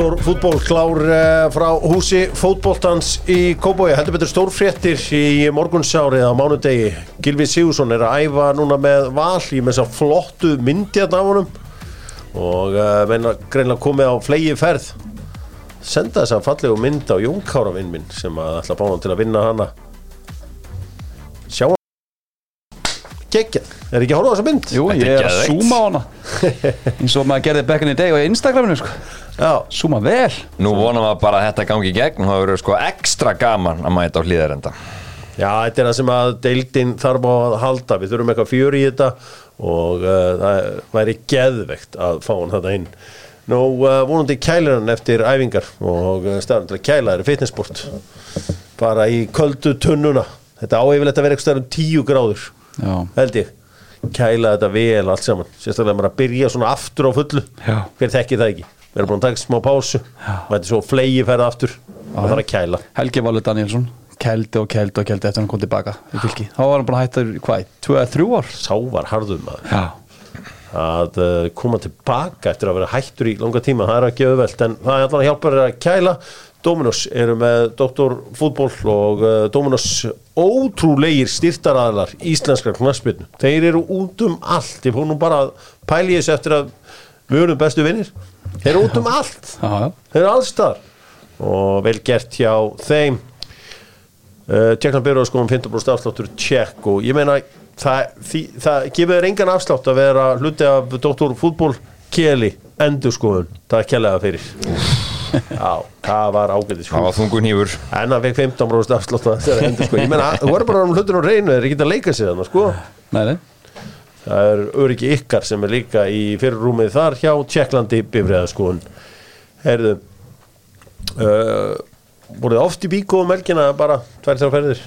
Doktor fútból klár uh, frá húsi fótbóltans í Kóbói heldur betur stórfréttir í morgunsárið á mánudegi. Gilvi Sigursson er að æfa núna með val í með þess að flottu myndjarn af honum. Og uh, meina greinlega komið á flegi ferð. Senda þess að fallegu mynd á Jónkára vinn minn sem að ætla að bána til að vinna hana geggjað, er ekki að horfa á þessa mynd? Jú, Þetta ég er að zooma á hana. Eins og maður gerði back in the day á Instagraminu sko. Já, zooma vel. Nú vonum við bara að þetta gangi í gegn. Og það verður sko ekstra gaman að mæta á hlýðarenda Já, þetta er það sem að deildin þarf á að halda, við þurfum eitthvað fjör í þetta og uh, það væri geðveikt að fá hann þetta inn. Nú, uh, vonandi kælir hann eftir æfingar og uh, til að kæla er fitnessport, bara í köldu tunnuna. Þetta áhefilegt að vera eitthvað um 10 gráður, Já, held ég. Kæla þetta vel allt saman, sérstaklega maður að byrja svona aftur á fullu, Já. hver þekki það ekki. Við erum búin að taka smá pásu, mæti svo flegi ferða aftur. Og það er að kæla. Helgi Valur Danielsson kældi og kældi og kældi eftir hann kom tilbaka í fylki. Þá var hann bara hættur, hvað, 2-3 ár? Sá var harðum maður. Já, að uh, koma tilbaka eftir að vera hættur í langa tíma, það er ekki auðvelt en það er allan að hjálpa að kæla Dominos eru með Dr. Fútból og uh, Dominos ótrúlegir styrtaraðlar íslenskar knaspinu, þeir eru út um allt, ég fór nú bara að pæli þessu eftir að við erum bestu vinnir þeir eru út um allt. Þeir eru allstar og vel gert hjá þeim. Uh, Tjekkland byrjuð sko um 15% afsláttur tjekk og ég meina það, því, það gefur engan afslátt að vera hluti af Dr. Fútból Keli endur skoðun, það er kjærlega fyrir Já, það var ágætið Það sko var þungun hýfur en hann fekk 15% afslátt að það er endur sko. Ég meina, þú er bara um hlutin á reynu þeir eru ekki að leika sig þannig sko. Nei, nei, Það er öryggi ykkar sem er líka í fyrirrúmið þar hjá Tjekklandi bifræðaskoðun Herðu uh, voruð þið oft í bíkó um elgina bara tvær þrjá ferðir?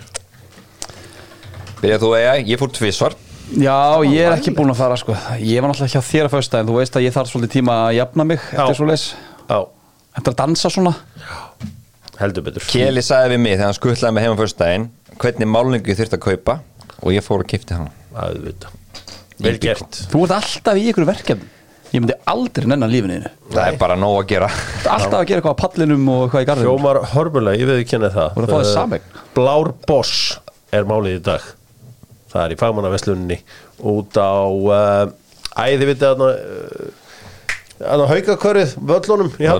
Byrjað þú AI, ég fór tvisvar. Já, ég er ekki búinn að fara sko. Ég var náttúrulega hjá þér að fösta en þú veist að ég þarf svolítið tíma að jafna mig eftir svo leis Er að dansa svona. Heldur betur. Keli sagði við mig þegar hann skuttlaði mig heima fyrstæðin hvernig málningu ég þurfti að kaupa og ég fór að kipti hann. Auðvitað. Vel gert. Þú ert alltaf í ykkur verkefn Ég myndi aldrei nennan lífinu þínu. Þú Það er bara nóg að gera. Ert alltaf að gera eitthvað á pallinum og eitthvað í garðinu Hljómar hörmulega, ég veið ekki henni það. Voru að fá þér Uh, sameign? Blár Boss er málið í dag. Það er í fagmannaveslunni út á uh, Æ, þið vitið að að haukakörið völlunum í já.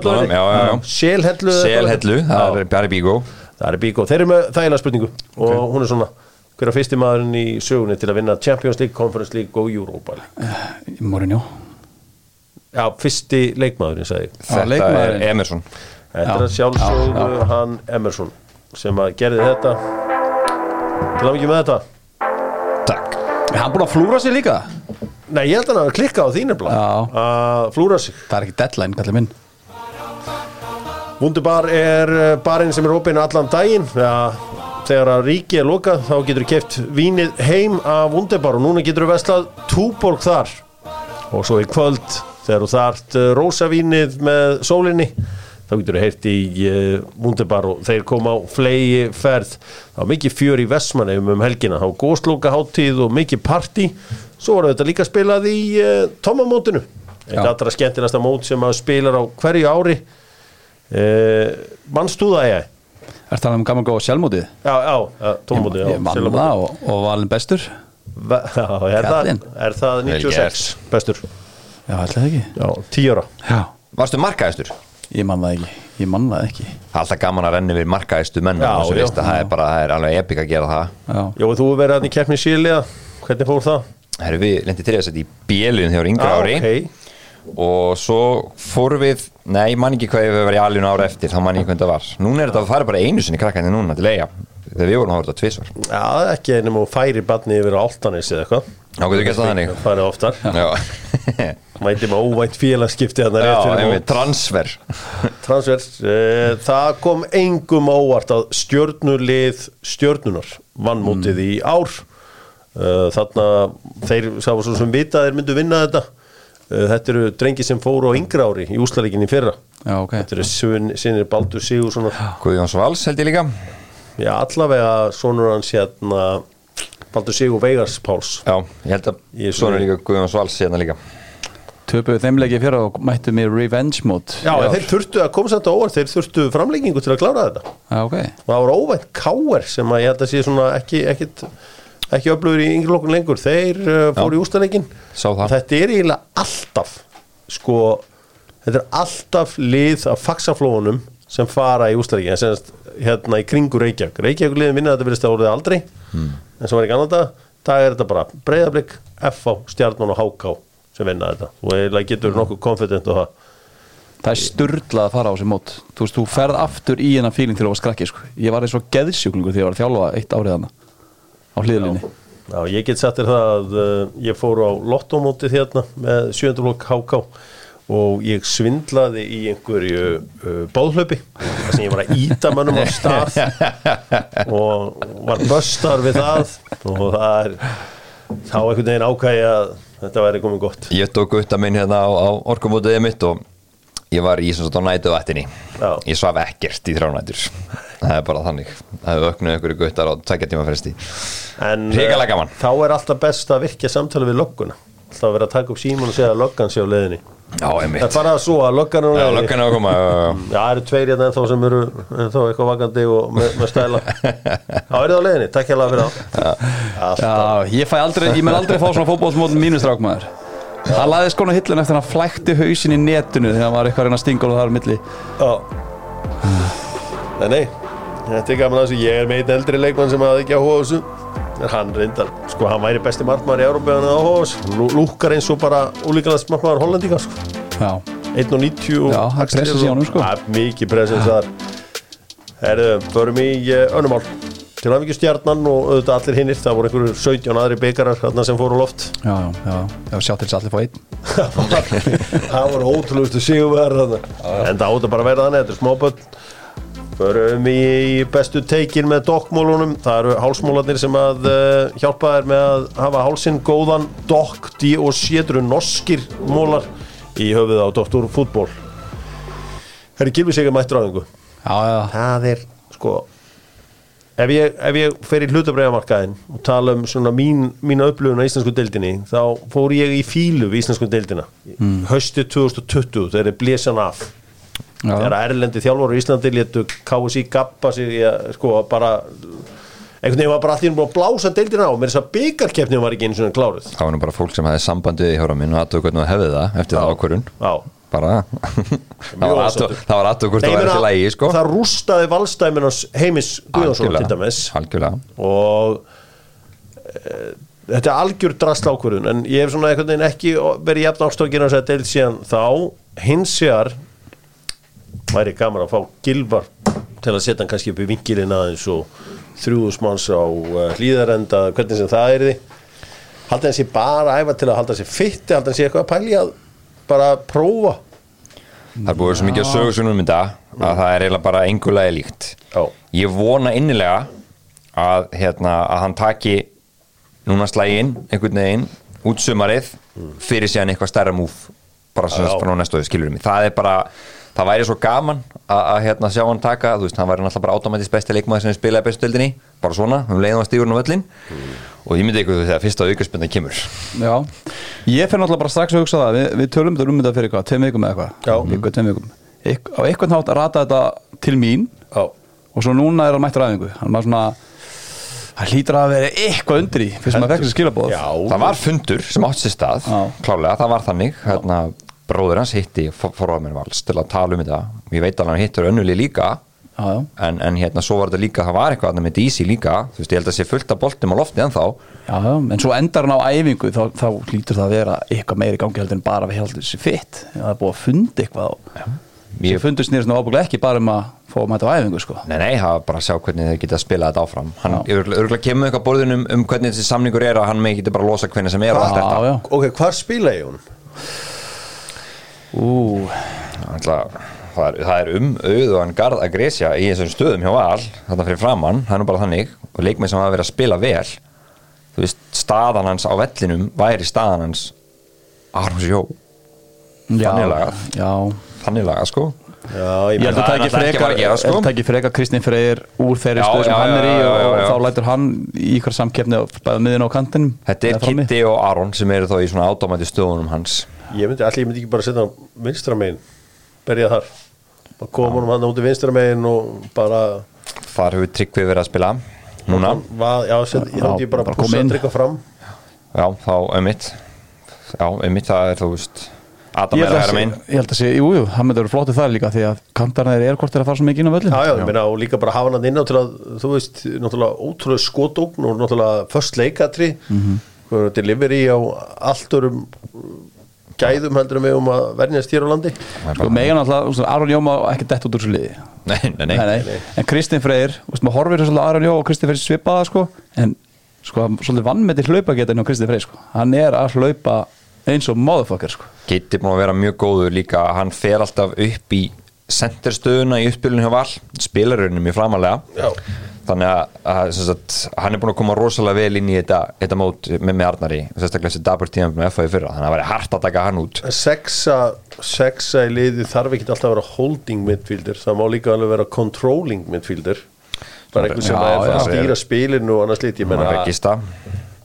Selhellu Selhellu, það er bara bígó. Það er bíkó, þeir eru með þægilega spurningu. Og hún er svona, hver er fyrsti maðurinn í sögunni til að vinna Champions League, Conference League og Europa League? Mourinho. Já, fyrsti leikmaðurinn, sagði Þetta er. Emerson. Þetta Já, er sjálfsögðu já, já. hann Emerson sem að gerði þetta. Til að mikið með þetta. Takk. Er hann búinn að flúra sig líka? Nei, ég held að hann að klikka á þínir blá Já. að flúra sig. Það er ekki deadline, kallið minn. Wunderbar er eh, barinn sem er opinn allan daginn. Ja, þegar að ríki er lokað þá getur keft vínið heim af Wunderbar og núna getur þú vestlað túborg þar. Og svo í kvöld þegar þú þart uh, rósavínið með sólinni þá getur þú heyrt í uh, Wunderbar og þeir koma á flegi ferð. Þá er mikið fjör í Vestmanneum um helgina. Þá góðslóka háttíð og mikið party svo var þetta líka spilað í uh, Tómamótinu eitt Já. allra skemmtilegasta mót sem að spilar á hverju ári. Uh, mannst þú það ég? Er það um gaman góða sjálfmótið? Já, já, já tómamóti Ég mann það og, og valin bestur. Já, er það, er það Vel 96 bestur? Já, ætlaði ekki. Já, 10 ára. Já, Varstu markaðistur? ég mann það ekki. Ég mann það ekki. Alltaf gaman að renni við markaðistu menn það er bara, það er alveg epik að gera það. Já, Jó, þú verið hann í keppni síðlega Hvernig fór það? Herru, við lendið til þess að í bélun þegar yngra Ah, ári ok. og svo fórum við nei, ég man ekki hvað við verið í alinu ára eftir þá man ég hvernig það var. Núna er þetta að fara bara einu sinni krakkandi núna til eiga þegar við vorum að horfa þetta tvisvar. Já, ekki einum og færi barni yfir á Altanis eða eitthvað Já, getur gert það þannig. Það er oftar Já, Mæti með óvænt félagskipti Já einmitt, transfer Transfer eh, Það kom engum óvart að stjörnulið stjörnunar vann mótið í ár þarna þeir sá svo sem vita að þeir myndu vinna þetta. Eh, þetta eru drengi sem fóru á yngra ári í úslaríkinni fyrra. Já, ok. Þetta eru sinir Baldur Sigurssonar Guðjón Svals held ég líka. Já allavega sonur hans hérna Baldur Sigur Veigars Páls. Já, ég held að Ég- svona er líka Guðjón Svals hérna líka. Töpuðu þeim leikið fyrir og mættu mér revenge mode. Já, þeir þurftu að koma samt á óvart. Þeir þurftu framlengingu til að klára þetta. Já, ok. Það voru óvænt káer sem að ég held að sé svona ekki ekki, ekki öflugur í yngri lokkun lengur. Þeir uh, fóru í ústaleikin það. þetta er eiginlega alltaf sko, þetta er alltaf lið af faxaflóunum sem fara í ústaleikin semst, hérna í kringu Reykjavík. Reykjavík liðin vinna þetta verðist að orðið aldrei Hmm. en sem var í ganna dag dag er þetta bara breyðablик, FH, Stjarnan og HK sem vinna þetta. Og eiginlega getur nokkuð confident og það. Það er sturdlað að fara á þessi mót. Þú veist, þú ferð aftur í hennar fíling til að skrakki sko. Ég var eins og geðsjúklingur þegar ég var að þjálfa eitt árið hana á hliðlinni Já, ég get sagt þér það að uh, ég fór á lottómótið hérna með 7. flokk HK og ég svindlaði í einhverju uh, báðhlaupi þar sem ég var að íta mönnum á stað og var böstar við það og það er þá einhvern veginn ákæði að þetta væri komið gott Ég tók gutta minn hérna á, á orkumótiðið mitt og ég var í svona svona nætu vatni Já. Ég svaf ekkert í þrjánætur Það er bara þannig. Það hefur öknuð einhverju guttar á tvekja tíma fresti. En Hrikalega uh, gaman. þá er alltaf best að virkja samtali við lögguna alltaf að vera að taka upp síman og segja að löggan sé á leiðinni. Já, það er bara svo að löggan er á Já, leiðinni. löggan er að koma já, já, já. Já, það eru tveir hérna ennþá sem eru ennþá eitthvað vakandi og með, með stæla. Já, er það á leiðinni, takk fyrir það Alltaf. Já, ég fæ aldrei, ég Það laði skona hillun eftir að hann flækti hausin í netinu þegar hann var eitthvað að reyna að stinga og það var milli. Nei, nei, þetta er gaman að þessu. Ég er einn eldri leikmann sem hafði ekki á þessu. En hann reyndar, sko, hann væri besti markmaður í Európa en áhuga á þessu. Lú- Lúkkar eins og bara úlíkalast markmaður Hollandíka, sko. Já, 1.90 Já, það er presens í honum, sko. Það er mikið presens þar. Herðu, förum í uh, önnumál Til að ekki stjarnan og auðvitað allir hinnir Það voru einhverju 17 aðri byggarar þarna sem fóru á loft. Já, já, já, já sjá til þess að allir fá einn. Það voru ótrúlustu sigurverð en það átt að bara vera þannig, þetta er smáböld förum í bestu teikin með dokkmólunum, það eru hálsmólarnir sem að uh, hjálpa þær með að hafa hálsinn góðan dokk, dí og sétru norskir mólar í höfuð á Dr. Fútból Herri Gilvi segja mættur áðingu Já, já, það er sko ef ég, ef ég fer í hlutabræðamarkaðin og tala um svona mín, mína upplöfun á íslensku deildinni, þá fór ég í fílu við íslensku deildina. Mm. höstið 2020, þegar er blésan af. Já, þegar erlendi þjálfur í Íslandi létu KSI gappa sig í að sko bara einhvern veginn var bara allir búin að blása deildina á. Mér þess að byggarkeppnin var ekki einu svona kláruð. Það var nú bara fólk sem hefði sambandið í hjóra minn og aðtöku hvernig það hefði það eftir það ákvörun Já. Bara. Það var aðtöku hvort það meina, til lægi sko. það rústaði valstæmin heimis Guðjónsson til dæmis. algjörlega. Og e, þetta er algjör drast ákvörðun en ég hef svona einhvern veginn ekki verið jafn ástókin að segja deild síðan þá. Hins vegar væri gaman að fá gilvar til að setja hann kannski upp í vingilin aðeins og þrjúðusmanns á uh, hlýðarenda hvernig sem það er því halda hann sér bara æfa til að halda sér fitti halda hann sér eitthvað að pælja að bara prófa. Það er búið svo mikið að sögu svona um þetta að það er eiginlega bara engulega líkt. Já. ég vona innilega að, hérna, að hann taki núna slægin einhvern veginn út sumarið fyrir síðan eitthvað stærra múf bara sem þess bara á næstu skilur mig. Það er bara, það væri svo gaman að, að hérna, sjá hann taka, þú veist, hann væri náttúrulega bara automatist besti leikmaður sem spilaði bestu deildinni bara svona, um leiðum að stígurinn á völlin og ég myndi eitthvað þegar fyrsta aukarspinna kemur. Já. Ég fer náttúrulega bara strax að hugsa það Við, við tölum þetta um þetta fyrir eitthvað, tveim vikum eða Já. eitthvað Viku, tveim vikum. Eitth, Á eitthvað nátt að rata þetta til mín. Já. og svo núna er hann mættur aðingu hann var svona það hlýtur að vera eitthvað undir í fyrst maður þessi skilabóð Já. það var fundur sem átt sér stað Já. klálega, það var þannig hérna, bróður hans hitti forráðmenn vals til að tala um þetta. Ég veit alveg að hann hittur önnuli líka. Já, já. en, en hérna svo var þetta líka, það var eitthvað með DC líka, þú veist, ég held að sé fullt af boltum á lofti en þá, Já, já, en svo endar hann á æfingu þá, þá hlýtur það að vera eitthvað meiri gangi heldur en bara við heldur þessi fitt. Það er búið að funda eitthvað Ég- fundur snýrst nú ábúinlega ekki bara um að fá að mæta á æfingu sko. nei nei, það var bara að sjá hvernig þeir geta að spila þetta áfram. Hann örgulega kemur eitthvað borðin um, um hvernig þessi samningur er að hann með geta bara losa hvernig sem er og allt Já, þetta. já, ok, hvar spila ég hún? Ú, Ætla, það, er, það er um auð og hann garð að gresja í þessum stöðum hjá Val þarna fyrir framann, það er nú bara þannig og leikmenn sem hafa verið að spila vel þú veist, staðan hans á vellinum væri staðan hans Arons Jó, já, Þannig lagað. já þannig laga sko Já, ég held það að er tæki náttúrulega ekki að frekar, fara að gera, sko. tæki frekar Kristinn Freyr úr þeirri stöð sem já, hann er í já, og, já, já, já. og þá lætur hann í ykkur samkeppni og bæða miðin á kantinum Þetta er. Kitty og Aron sem eru þá í svona átomæti stöðunum hans ég myndi, allir ég myndi ekki bara setja hann vinstra megin berja þar. Og koma hann hann út í vinstra megin og bara Þar hefur Tryggvi verið að spila Núna, var, já, set, ég Já, myndi bara, bara bara koma pússa inn. að drikka fram. Já, þá ömmitt Já, ömmitt, það er þú veist Adam er að vera megin ég held að sé, jú, jú, hann myndi að vera flótið það líka því að kantarna er hvort er að fara svo mikið inn á völlin já, já, ég meina og líka bara hafa hann inn á til að þú veist, náttúrulega ótrúlega skotókn og náttúrulega först leikatri mm -hmm. delivery á allt örum gæðum heldur við um að verðnjast hér á landi. Sko megan alltaf, Aron Jó má ekki dett út úr þessu liði. Nei, nei, nei, nei, nei. En Kristinn Freyr, maður horfir svolítið á Aron Jó og Kristinn Freyr svipaða sko. En sko, svolítið vannmeti hlaupa geta hjá Kristinn Freyr sko. Hann er að hlaupa eins og motherfucker sko. Búin að vera mjög góður líka. Hann fer alltaf upp í senderstöðuna í uppspilinu hjá Val spilarunum mjög framalega Já. þannig að, að sagt, hann er búin að koma rosalega vel inn í þetta, þetta mót með, með Arnari sérstaklega þessi dabur tíma með FA í fyrra. Þannig að það væri hart að taka hann út. Sexa, sexa í liði þarf ekki alltaf að vera holding midfielder. Það má líka alveg vera controlling midfielder. Bara einhver sem Já, er að já. stýra spilinu og annars lít ég menna er regista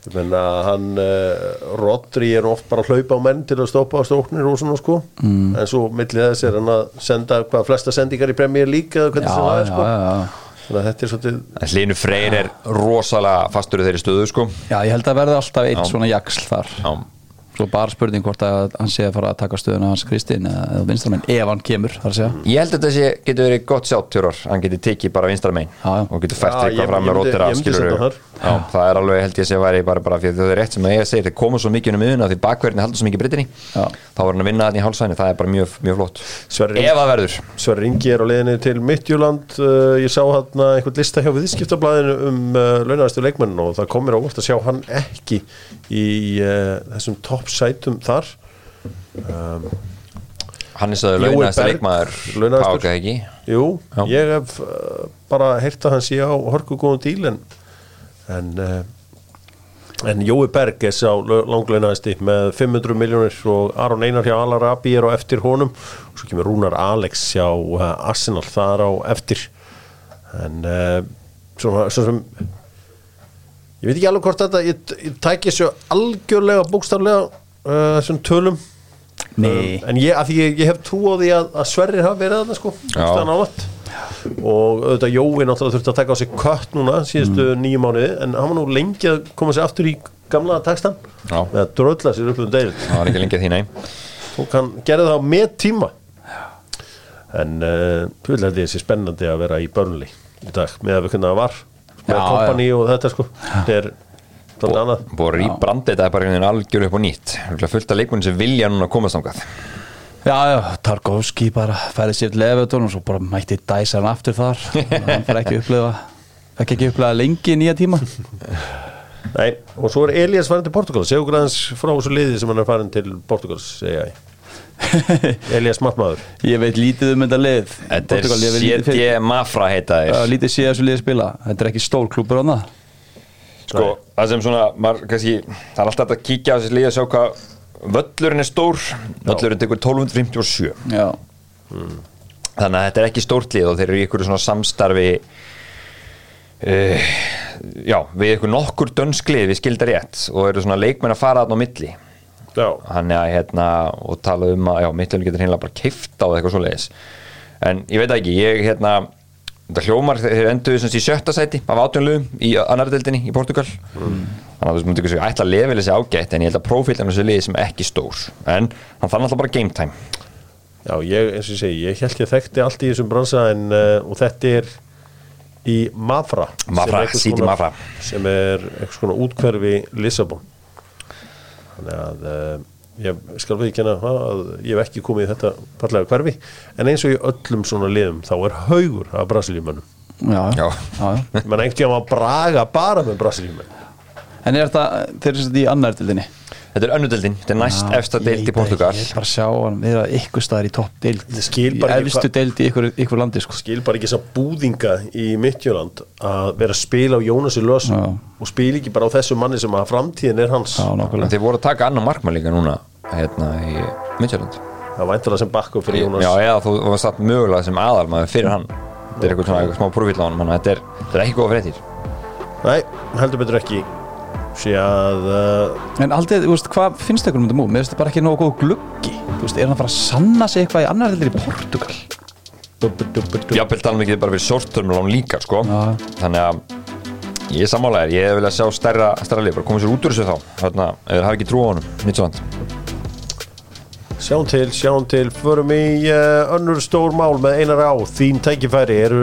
Ég menna hann uh, Rodri er oft bara að hlaupa á menn til að stoppa á stóknir og svona sko mm. en svo millið þess er hann að senda hvað flesta sendingar í Premier League eða hvernig Já, sem það er sko já, já. þannig að þetta er svolítið Hlinu Freyr er rosalega fastur í þeirri stöðu sko Já, ég held að verði alltaf eitt Já. svona jaksl þar Já. Svo bara spurning hvort að hann sé að fara að taka stöðuna hans Kristinn eða, eða vinstramenn ef hann kemur, þar að segja. Ég held að þetta sé, getur verið gott sjátt tjórar hann getur tekið bara vinstra megin Já, já. og getur fært eitthvað fram með rótira það er alveg held ég að sé væri bara, bara fyrir það er rétt sem að ég segir, þeir koma svo mikið um miðuna því bakverðin heldur svo mikið breytinni Já. þá var hann að vinna þetta í hálsæni, það er bara mjög, mjög flott. Sverrir- Ef það verður. Sverri Ingi er á leiðinni til Midtjúland uh, ég sá hann einhvern lista hjá viðskiptablaðinu um uh, launaðastu leikmennin og það komir á óvart að sjá hann ekki í uh, þessum toppsætum þar um, hann sagði Jói launaðasta Berg, leikmaður. Páka ekki Jú, Já. ég hef uh, bara heyrt að hann sé á hörku góðum díl en en, uh, en Jói Berg er sá langleinaðasti með 500 miljónir og Aron Einar hjá Alar Abi er á eftir honum og svo kemur Rúnar Alex hjá uh, Arsenal þar á eftir en uh, svona, svona sem ég veit ekki alveg hvort þetta ég, ég tæki þessu algjörlega bókstaflega uh, þessum tölum. Um, en ég, að ég, ég hef trú á því að, að Sverrir hafa verið þarna sko Já. nálægt. og auðvitað Jói náttúrulega þurfti að taka á sig kött núna síðustu mm. nýju mánuði en hann var nú lengi að koma sér aftur í gamla Já. með að drölla sér upp um deild það var ekki lengið því nei og hann gerði það með tíma en uh, þú vil held ég sé spennandi að vera í börnli í dag með að við það var með kompani og þetta sko. Þetta er tónlega annað. Búið að rýbrandi þetta bara einhvern veginn algjör upp á nýtt. Fullt af leikmenn sem vilja núna komast ángað Já, já, Tarkovski bara færði sér til Evertón og svo bara mætti dæsa hann aftur þar. Hann fær ekki upplega ekki ekki upplega lengi í nýja tíma. Nei, og svo er Elias farin til Portugal okkur aðeins frá þessu liði sem hann er farin til Portugal segja ég Elias Mattmaður Ég veit lítið um þetta lið. Þetta er fyrir- Mafra heita Já, þeir lítið sé þessu liði spila. Þetta er ekki stór klúpur á það Sko, það sem svona, maður, kannski, það er alltaf að kíkja á þessi lið og sjá hvað völlurinn er stór, völlurinn tekur 1257 Já, þannig að þetta er ekki stórt lið og þeir eru í ykkur svona samstarfi uh, já, við ykkur nokkur dönsklið við skildar rétt og eru svona leikmenn að fara þarna á milli hann er að hérna og tala um að, já, mittlun getur hérna bara kifta á eitthvað svo leiðis en ég veit ekki, ég hérna þetta hljómar, þeir sé í sjötta sæti af átjónlu í annar deildinni í Portugal þannig að þú myndir ekki ætla að lefa þessi ágætt en ég held að prófíldan þessu liði sem ekki stór. En hann þarf alltaf bara game time. Já ég, eins og ég segi, ég held ég þekkti allt í þessum bransa en, uh, og þetta er í Mafra Mafra, konar- Mafra. sem er eitthvað svona útkverfi Lissabon þannig að uh, ég skal við ekki að ég hef ekki komið í þetta fallega hverfi. En eins og í öllum svona liðum þá er haugur af brasilíumönnum. Já, Já. já, menn einhvern tíma að braga bara með brasilíumenn En er þetta, þeir eru þetta í annar dildinni þetta er önnudeldin, þetta er næst efsta deild í Portugal. Ég er bara að sjá hann vera ykkur staðar í topp skil Í efstu deild í ykkur, ykkur landi sko. skil bara ekki þess að búðinga í Midtjöland að vera að spila á Jónasi Lösum Já. og spila ekki bara á þessu manni sem að framtíðin er hans. Já, þeir voru að taka annan markmann líka núna hérna í Midtjylland. Það væntur það sem bakku fyrir Jónas. Já, eða þú var satt mögulega sem aðalmaður fyrir hann. Þetta er eitthvað svona eitthvað smá profíl á hann Þannig að þetta er, þetta er ekki góða fréttir. Nei, heldur betur ekki sé að uh, En aldrei, þú veist, hvað finnst ykkur um þetta múf? Mér finnst þetta bara ekki nógu góð gluggi Þú veist, er hann að fara að sanna sig eitthvað í annar heldur í Portugal? dubbi, dubbi, dubbi. Jafnvel tala mikið bara fyrir short-term-lán líka sko. Já. þannig að ég er sammálaðir, ég vil að sjá stærra, stærra lið, bara koma sér út úr þessu þá ef þeir hafa ekki trú á honum, nýtt svo Sjáum til, sjáum til, förum í uh, önnur stór mál með einar á. Þín tækifæri eru,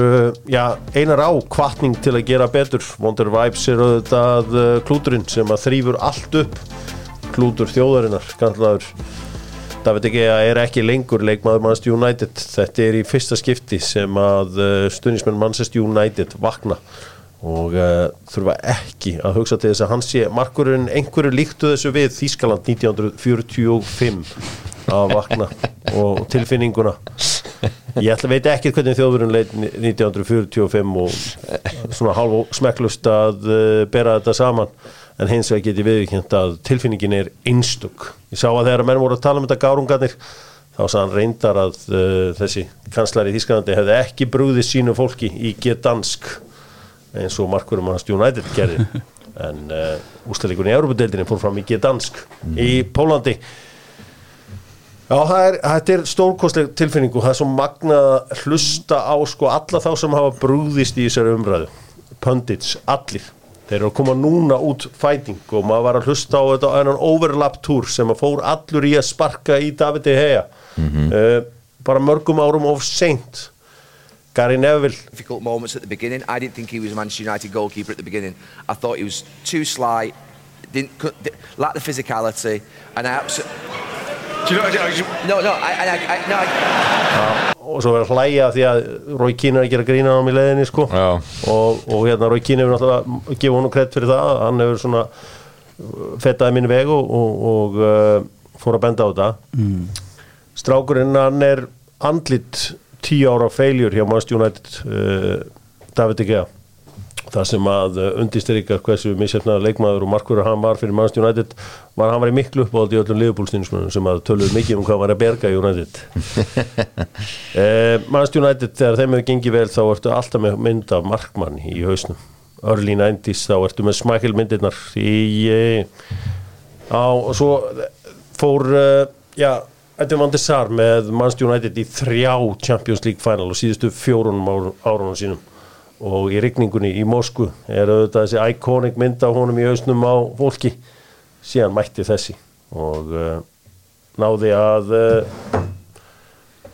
já, einar á kvartning til að gera betur. Wonder Vibes er auðvitað uh, klúturinn sem að þrýfur allt upp. Klútur þjóðarinnar, kallaður. David Egea er ekki lengur leikmaður Manchester United, þetta er í fyrsta skipti sem að uh, stuðnismenn Manchester United vakna og uh, þurfa ekki að hugsa til þess að hann sé markurinn einhverju líktu þessu við Þískaland 1945 að vakna og tilfinninguna. Ég ætla veit ekki hvernig þjóðurinn leit 1945 og svona hálf smekklust að uh, bera þetta saman en hins vegar get ég viðkjönd að tilfinningin er einstök. Ég sá að þegar menn voru að tala um þetta gárungarnir þá sá hann reyndar að uh, þessi kanslari í Þísklandi hefði ekki brúðið sínu fólki í Gdansk eins og Markurum hans United gerði. En uh, ústæðleikunni í Európa-deildinni fór fram í Gdansk í Pólandi Já, er, þetta er stórkostleg tilfinningu, það er svo magnað að hlusta á sko alla þá sem hafa brúðist í þessari umræðu, pundits, allir, þeir eru að koma núna út fæting og maður var að hlusta á þetta á enn overlap tour sem að fór allur í að sparka í Davide Hea, uh, bara mörgum árum of seint, Gary Neville, difficult moments at the beginning. I didn't think he was a Manchester United goalkeeper at the beginning. I thought he was too slight, didn't lacked the physicality, and I absolutely. Do you know? do you know- No, no, I, I, I, no. I, og svo verður hlæja því að Rói Kín er að gera grína á hann í leiðinni sko Já. og, og hérna Rói Kín hefur náttúrulega gefa honum kredd fyrir það, hann hefur svona uh, fettaði minni veg og, og, og uh, fór að benda á þetta mm. strákurinn hann er andlit tíu ára feiljur hjá Manchester United uh, David De Gea. Það sem að uh, undirstyrika hversu misjafnaður leikmaður og markverður hann var fyrir Manchester United var hann var í miklu uppáld í öllum liðbúlstinnsmunum sem að töluðu mikið um hvað var að berga í United. Uh, Manchester United þegar þeim hefur gengið vel þá ertu alltaf með mynd af markmann í hausnum. Early 90s þá ertu með smækil myndirnar í á, og svo fór uh, já, Edvin van der Sar með Manchester United í þrjá Champions League final og síðustu fjórunum ár, árunum sínum. Og í rigningunni í Moskvu er auðvitað þessi iconic mynd af honum í hausnum á fólki. Síðan mætti þessi og uh, náði að uh,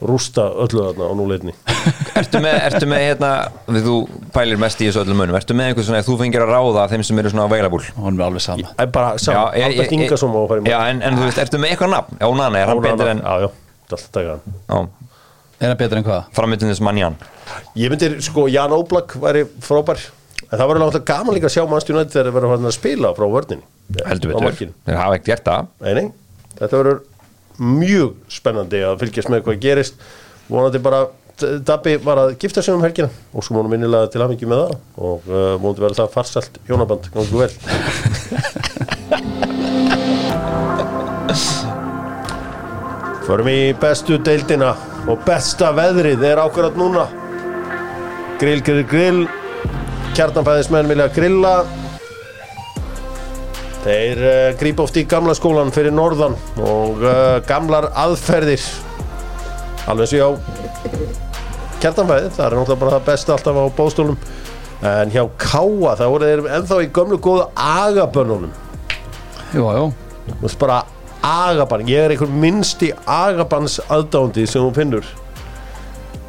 rústa öllu þarna á núleitni Ertu með, ertu með hérna, því þú pælir mest í þessu öllum munum, ertu með einhvern svona, ef þú fengir að ráða þeim sem eru svona available? Hún er alveg sama. Það er bara saman, ég- Albert ég- Ingarsson má að fara í Já, en, en þú veist, ertu með eitthvað nafn? Já, Nana, er hann betur en Já, já, það er alltaf taka hann. Já, Er hann betur en hvað? framöndin þess mann Jan Ég myndir, sko, Jan Óblak væri frábær. En það var alveg gaman líka að sjá mannstjónu United þegar þeir verða farin að spila frá vörninni. Heldur Á betur, markinu. þeir hafa ekkert gert það. Nei, nei, þetta verður mjög spennandi að fylgjast með hvað gerist. Vonandi bara Dabbi var að gifta sig um helgina og svo múnum minnilega til hafingi með það og uh, múnum vera það farsalt hjónaband, gangu vel. Förum í bestu deildina og besta veðrið er ákvarðat núna. Grill, grill, grill. Kjartanfæðismenn vilja grilla Þeir uh, grípa oft í gamla skólan fyrir norðan og uh, gamlar aðferðir. Alveg eins og hjá kjartanfæði, það er náttúrulega bara það besta alltaf á bóstólum en hjá Káa það voru þeir ennþá í gömlu góðu agabönnunum. Jú, jú. Þú veist bara agabann. Ég er einhver minnsti agabanns aðdándi sem hún finnur.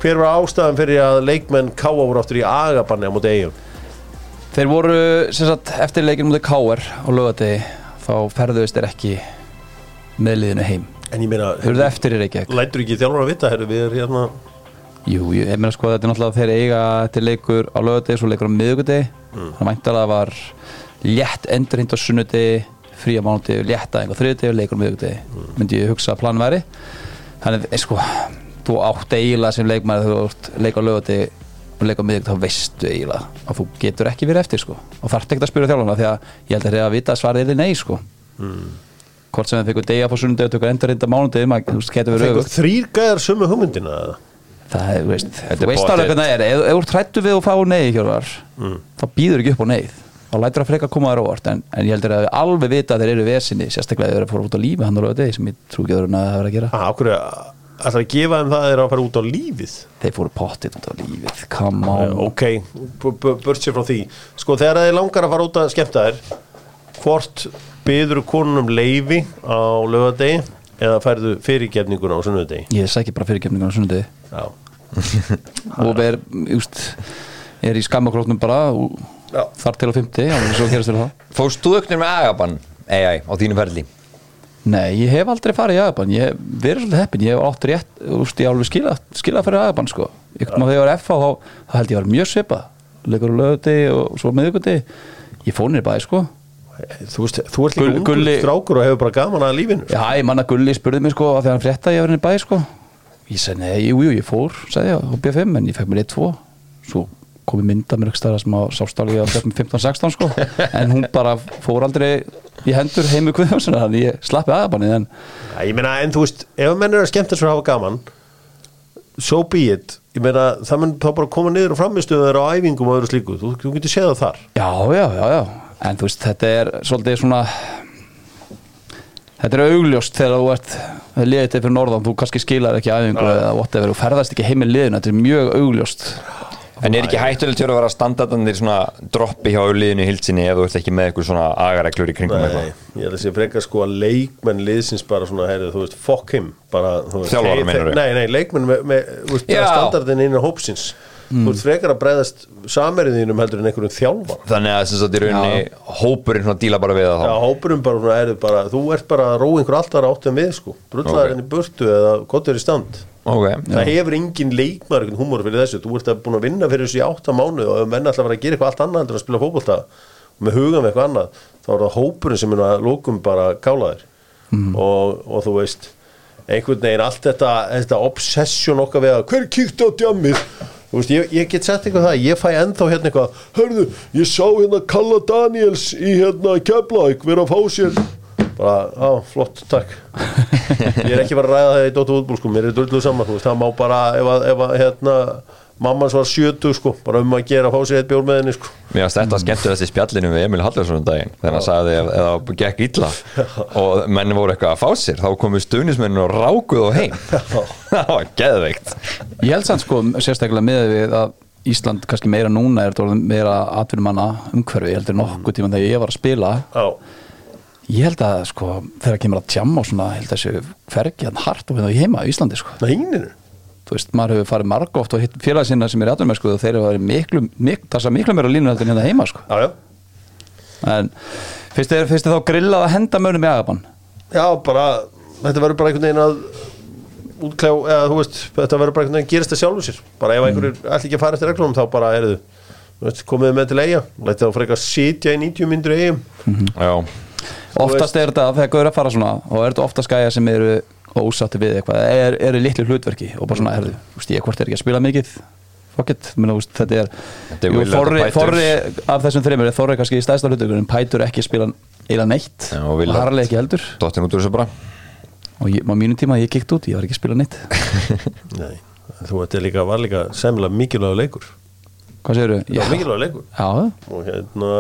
Hver var ástæðan fyrir að leikmenn Káa voru aftur í agabanni á móti eigum Þeir voru, sem sagt, eftir leikinn mútið K.R. á lögadegi þá ferðuðist þeir ekki með liðinu heim en ég meina, Þeir það eftir í Reykjavík lætur ekki þjálfur að vita herru, við erum hérna Jú, ég, ég meina sko þetta er náttúrulega þeir eiga til leikur á lögadegi, svo leikur á miðugudegi Mm. þannig væntalega var létt endurhind á sunnudegi fría mánudegi, létt aðeins á þriðudegi og leikur á miðugudegi Mm. myndi ég hugsa að plan væri þannig eh, sko þú átt eiginlega sem leikmæður þegar þú ert leik á lögadegi og leik á miðugudegi þá veistu eiginlega að þú getur ekki verið eftir sko og þarf ekki að spyrja þjálfana því að ég held að þeir að vita að svarið er nei sko Mm. hvort sem þeir fengur degi á sunnudegi og tökur endurhind á mánudegi maður getur verið öfugt. þrýr gæðar sömu hugmyndina? Það er, veist, þú er veist alveg hvernig það er ef þú ert hrættu við að fá neyð hjálpar Mm. þá býður ekki upp á neyð þá lætur að freka koma þér óvart en, en ég heldur að alveg vita að þeir eru vesinni sérstaklega að á á að það er að að að gefa þeim það þeir að fara út á lífið? Þeir fóru pottið út á lífið come on. ok, b- b- burt sér frá því. Sko þegar þeir langar að fara út að skemmta þér hvort byður konunum leifi á lögadegi eða færðu fyrirgefninguna á sunnudegi? Ég sækir bara fyrirgefningun á sunnudegi. Já, og er, just, er í skammakróknum bara þar til á 50 og svo gerast þér það. Fórst þú auknir með agabann AI á þínu ferli? Nei, ég hef aldrei farið í agabann ég hef verið svolítið heppin, ég hef átt rétt úst, ég alveg skilað, skilað fyrir agabann sko. ykkur maður þegar ég var FH þá, þá held ég vera mjög svipað. Leikur á lögati og svo miðuguti ég fór nýr bæði sko. Þú veist, þú ert líka ungur strákur og hefur bara gaman að lífinu Já, ég manna Gulli spurði mig sko að þegar hann frétta ég var nýr bæði sko. Ég segi nei, jú, jú, ég fór sagði ég á B5 en ég fekk mér 1-2 svo kom ég mynda mér ekki stæða sem á sástálgi á 15-16 sko. En hún bara fór aldrei í hendur heimu Guðjónsson þannig ég slappi aðabannið en Já, ég meina, en þú veist, ef menn er að skemmta sér að hafa gaman so be it. Ég meina, það mun þá bara koma niður og framistuður á æfingum og öðru slíku, þú, þú getur séð það þar. Já, já, já, já. En þú veist, þetta er svolítið svona Þetta er augljóst þegar þú ert liðið til fyrir norðan, þú kannski skilar ekki whatever, þú ferðast ekki heim í liðinu. Þetta er mjög augljóst En er ekki hættulegt fyrir að vera standardanir svona droppi hjá liðinu í hildsinni ef þú ert ekki með eitthvað svona agareglur í kringum Nei, eitthvað? ég held að sé frekar sko að leikmenn liðsins bara svona, heyrðu, þú veist, fuck him bara, þú veist, Þjálfarar hey, meinarðu? Nei, nei, leikmenn með, með þú veist, bara standardin innan hópsins þú veist, frekar að breyðast sameriðinum heldur en einhverjum þjálfar Þannig að sem sagt í rauninni hópurinn svona díla bara við það Já, hópurum bara, heyrðu, bara þú ert bara að róa einhver alltaf átt en við, sko. Brullar Ok. henni burtu eða gott er í stand. Ok, það hefur engin leikmar einhvern húmor fyrir þessu, þú ert að búin að vinna fyrir þessu í átta mánu og ef menn alltaf var að gera eitthvað allt annað heldur en að spila fótbolta og með hugan við eitthvað annað þá er það hópurinn sem er að lókum bara kála þér og, og þú veist einhvern veginn allt þetta, þetta obsession okkar við að hver kíkti á djammið? Þú veist, ég, ég get sett eitthvað það, ég fæ ennþá hérna eitthvað, hörðu, ég sá hérna Kalla Daniels í hérna Keflavík vera að fá sér. Bara, á, flott, takk. Ég er ekki bara að ræða það í Dóttu útból sko, mér er dulluð saman, þú veist, það má bara ef að, ef að hérna, mammans var 70 sko, bara um að gera að fá sér eitt bjór með henni sko, Mér varst þetta skemmtu þessi spjallinu við Emil Hallarsson um daginn þegar hann sagði ef ef það gekk illa. Og menn voru eitthvað að fá sér. Þá komu stuðnismennin og rákuð og heim. Það var geðveikt. Ég held samt sko, sérstaklega með við að Ísland kannski meira núna er þetta meira atvinnumanna umhverfi, ég heldur nokkuð tíma þegar ég var að spila. Já, ég held að sko, þegar kemur að tjamma og svona, ég held að þessu hvergi hann hart og hérna í heima í Íslandi sko. Næninu þú veist, maður hefur farið marg oft og hitt félag sinna sem er atvinnum sko, og þeir hefur verið miklu, miklu, það er miklu meira línu heldur en hérna heima sko. Já, já, en finnst þið, finnst þið þá grillað að henda mönnum í agabann? Já, bara þetta verður bara einhvern veginn að útkljá, eða þú veist, þetta verður bara einhvern veginn gerist það sjálfur sér, bara ef einhverjur ætli ekki að fara eftir reglunum, þá bara er þau komið þið með til eiga, lætið þá frekar sitja í 90 myndur eigum Já, oftast er þetta þegar gauður að fara svona og er þetta oftast gæja sem eru ósátti við eitthvað, er, eru litlu hlutverki og bara svona, herðu, þú veist, ég hvort er ekki að spila mikið? Veist, þetta er, er jú, Pætur. þorri af þessum þreymur er þorri kannski í stæðsta hlutverkur en Pætur ekki að spila eila neitt. Já, og og. Harley ekki heldur. Dottin út úr þessu bara. Og ég, á mínum tíma ég kíkt út, ég var ekki að spila neitt. Nei, þú veit, líka, var líka semlega mikilvægur leikur. Hvað segirðu? Já, mikilvægur leikur. Já, og hérna,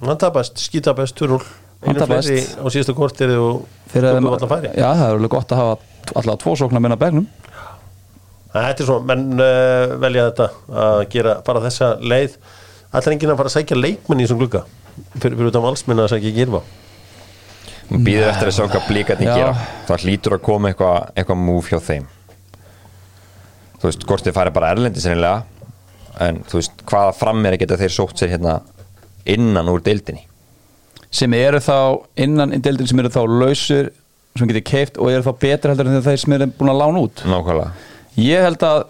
hann tapast, skítapast 2-0, Hann einu fleiri á síðasta korteri og tókum allar færi. Já, það er alveg gott að hafa allavega tvo sóknar minna begnum Þetta er svona, menn uh, velja þetta að gera, fara þessa leið. Ætlar enginn að fara að sækja leikmenn í þessum glugga? Fyrir, fyrir utan valsminna að sækja gírfa Hún býður eftir að sjá hvað blíkarnir Já. gera. Það hlýtur að koma eitthvað eitthva move hjá þeim. Þú veist, hvort þið farið bara erlendi sennilega En þú veist, hvaða frammeri geta þeir sótt sér hérna innan úr deildinni sem eru þá innan deildin sem eru þá lausur sem getur keift og eru þá betur heldur en þeir sem eru búin að lána út. Nákvæmlega. Ég held að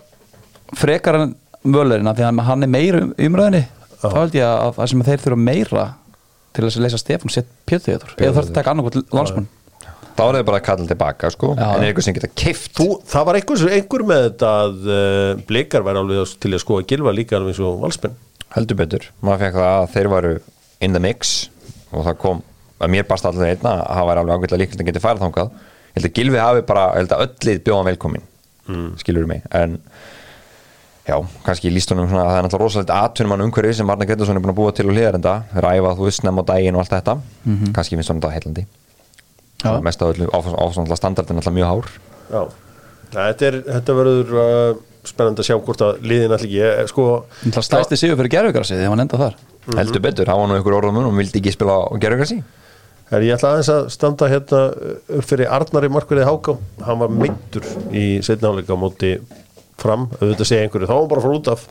frekar en völerinn af því að hann er meira um umræðinni þá held ég að það sem þeir þurfa meira til þess að leysa Stefán sett Pétur eða þarf að taka annarkvæmt landsmann. Þá er þið bara að kalla tilbaka sko. Já. En er eitthvað sem geta keift Þú, það var einhver, einhver með þetta að uh, blikar væri alveg til að skoða gilva líka alveg eins og valsmenn. Heldur betur. Maður fekk það að þeir varu in the mix og það kom að mér barst allir einna að það væri alveg ágætlega líklegt að geta farið þangað. Ég held að Gilvi hafi bara, ég held að öllið bjóðan velkomin mm. skilur mig. En já, kannski líst honum svona að það er náttúrulega rosalegt atvinnum hann umhverfi sem Arna Gretarsson er búin að búa til og hliðar enda ræfa, þú veist, snemma á daginn og allt þetta. Kannski finnst honum þetta heillandi. Já. mest af öllu, áfannslega standardin alltaf mjög hár. Já, þetta, er, þetta verður uh, spennandi að sjá hvort að liðin allir ekki. Eh, sko, Það stæsti sigur fyrir gerfugrassi þegar hann enda þar heldur betur, var nú einhver orðum og vildi ekki spila og gera eitthvað sí er, Ég ætla aðeins að standa hérna upp fyrir Arnari Markverið Háká. Hann var meittur í setnáleika móti fram, auðvitað segja einhverju þá var hann bara fór út af.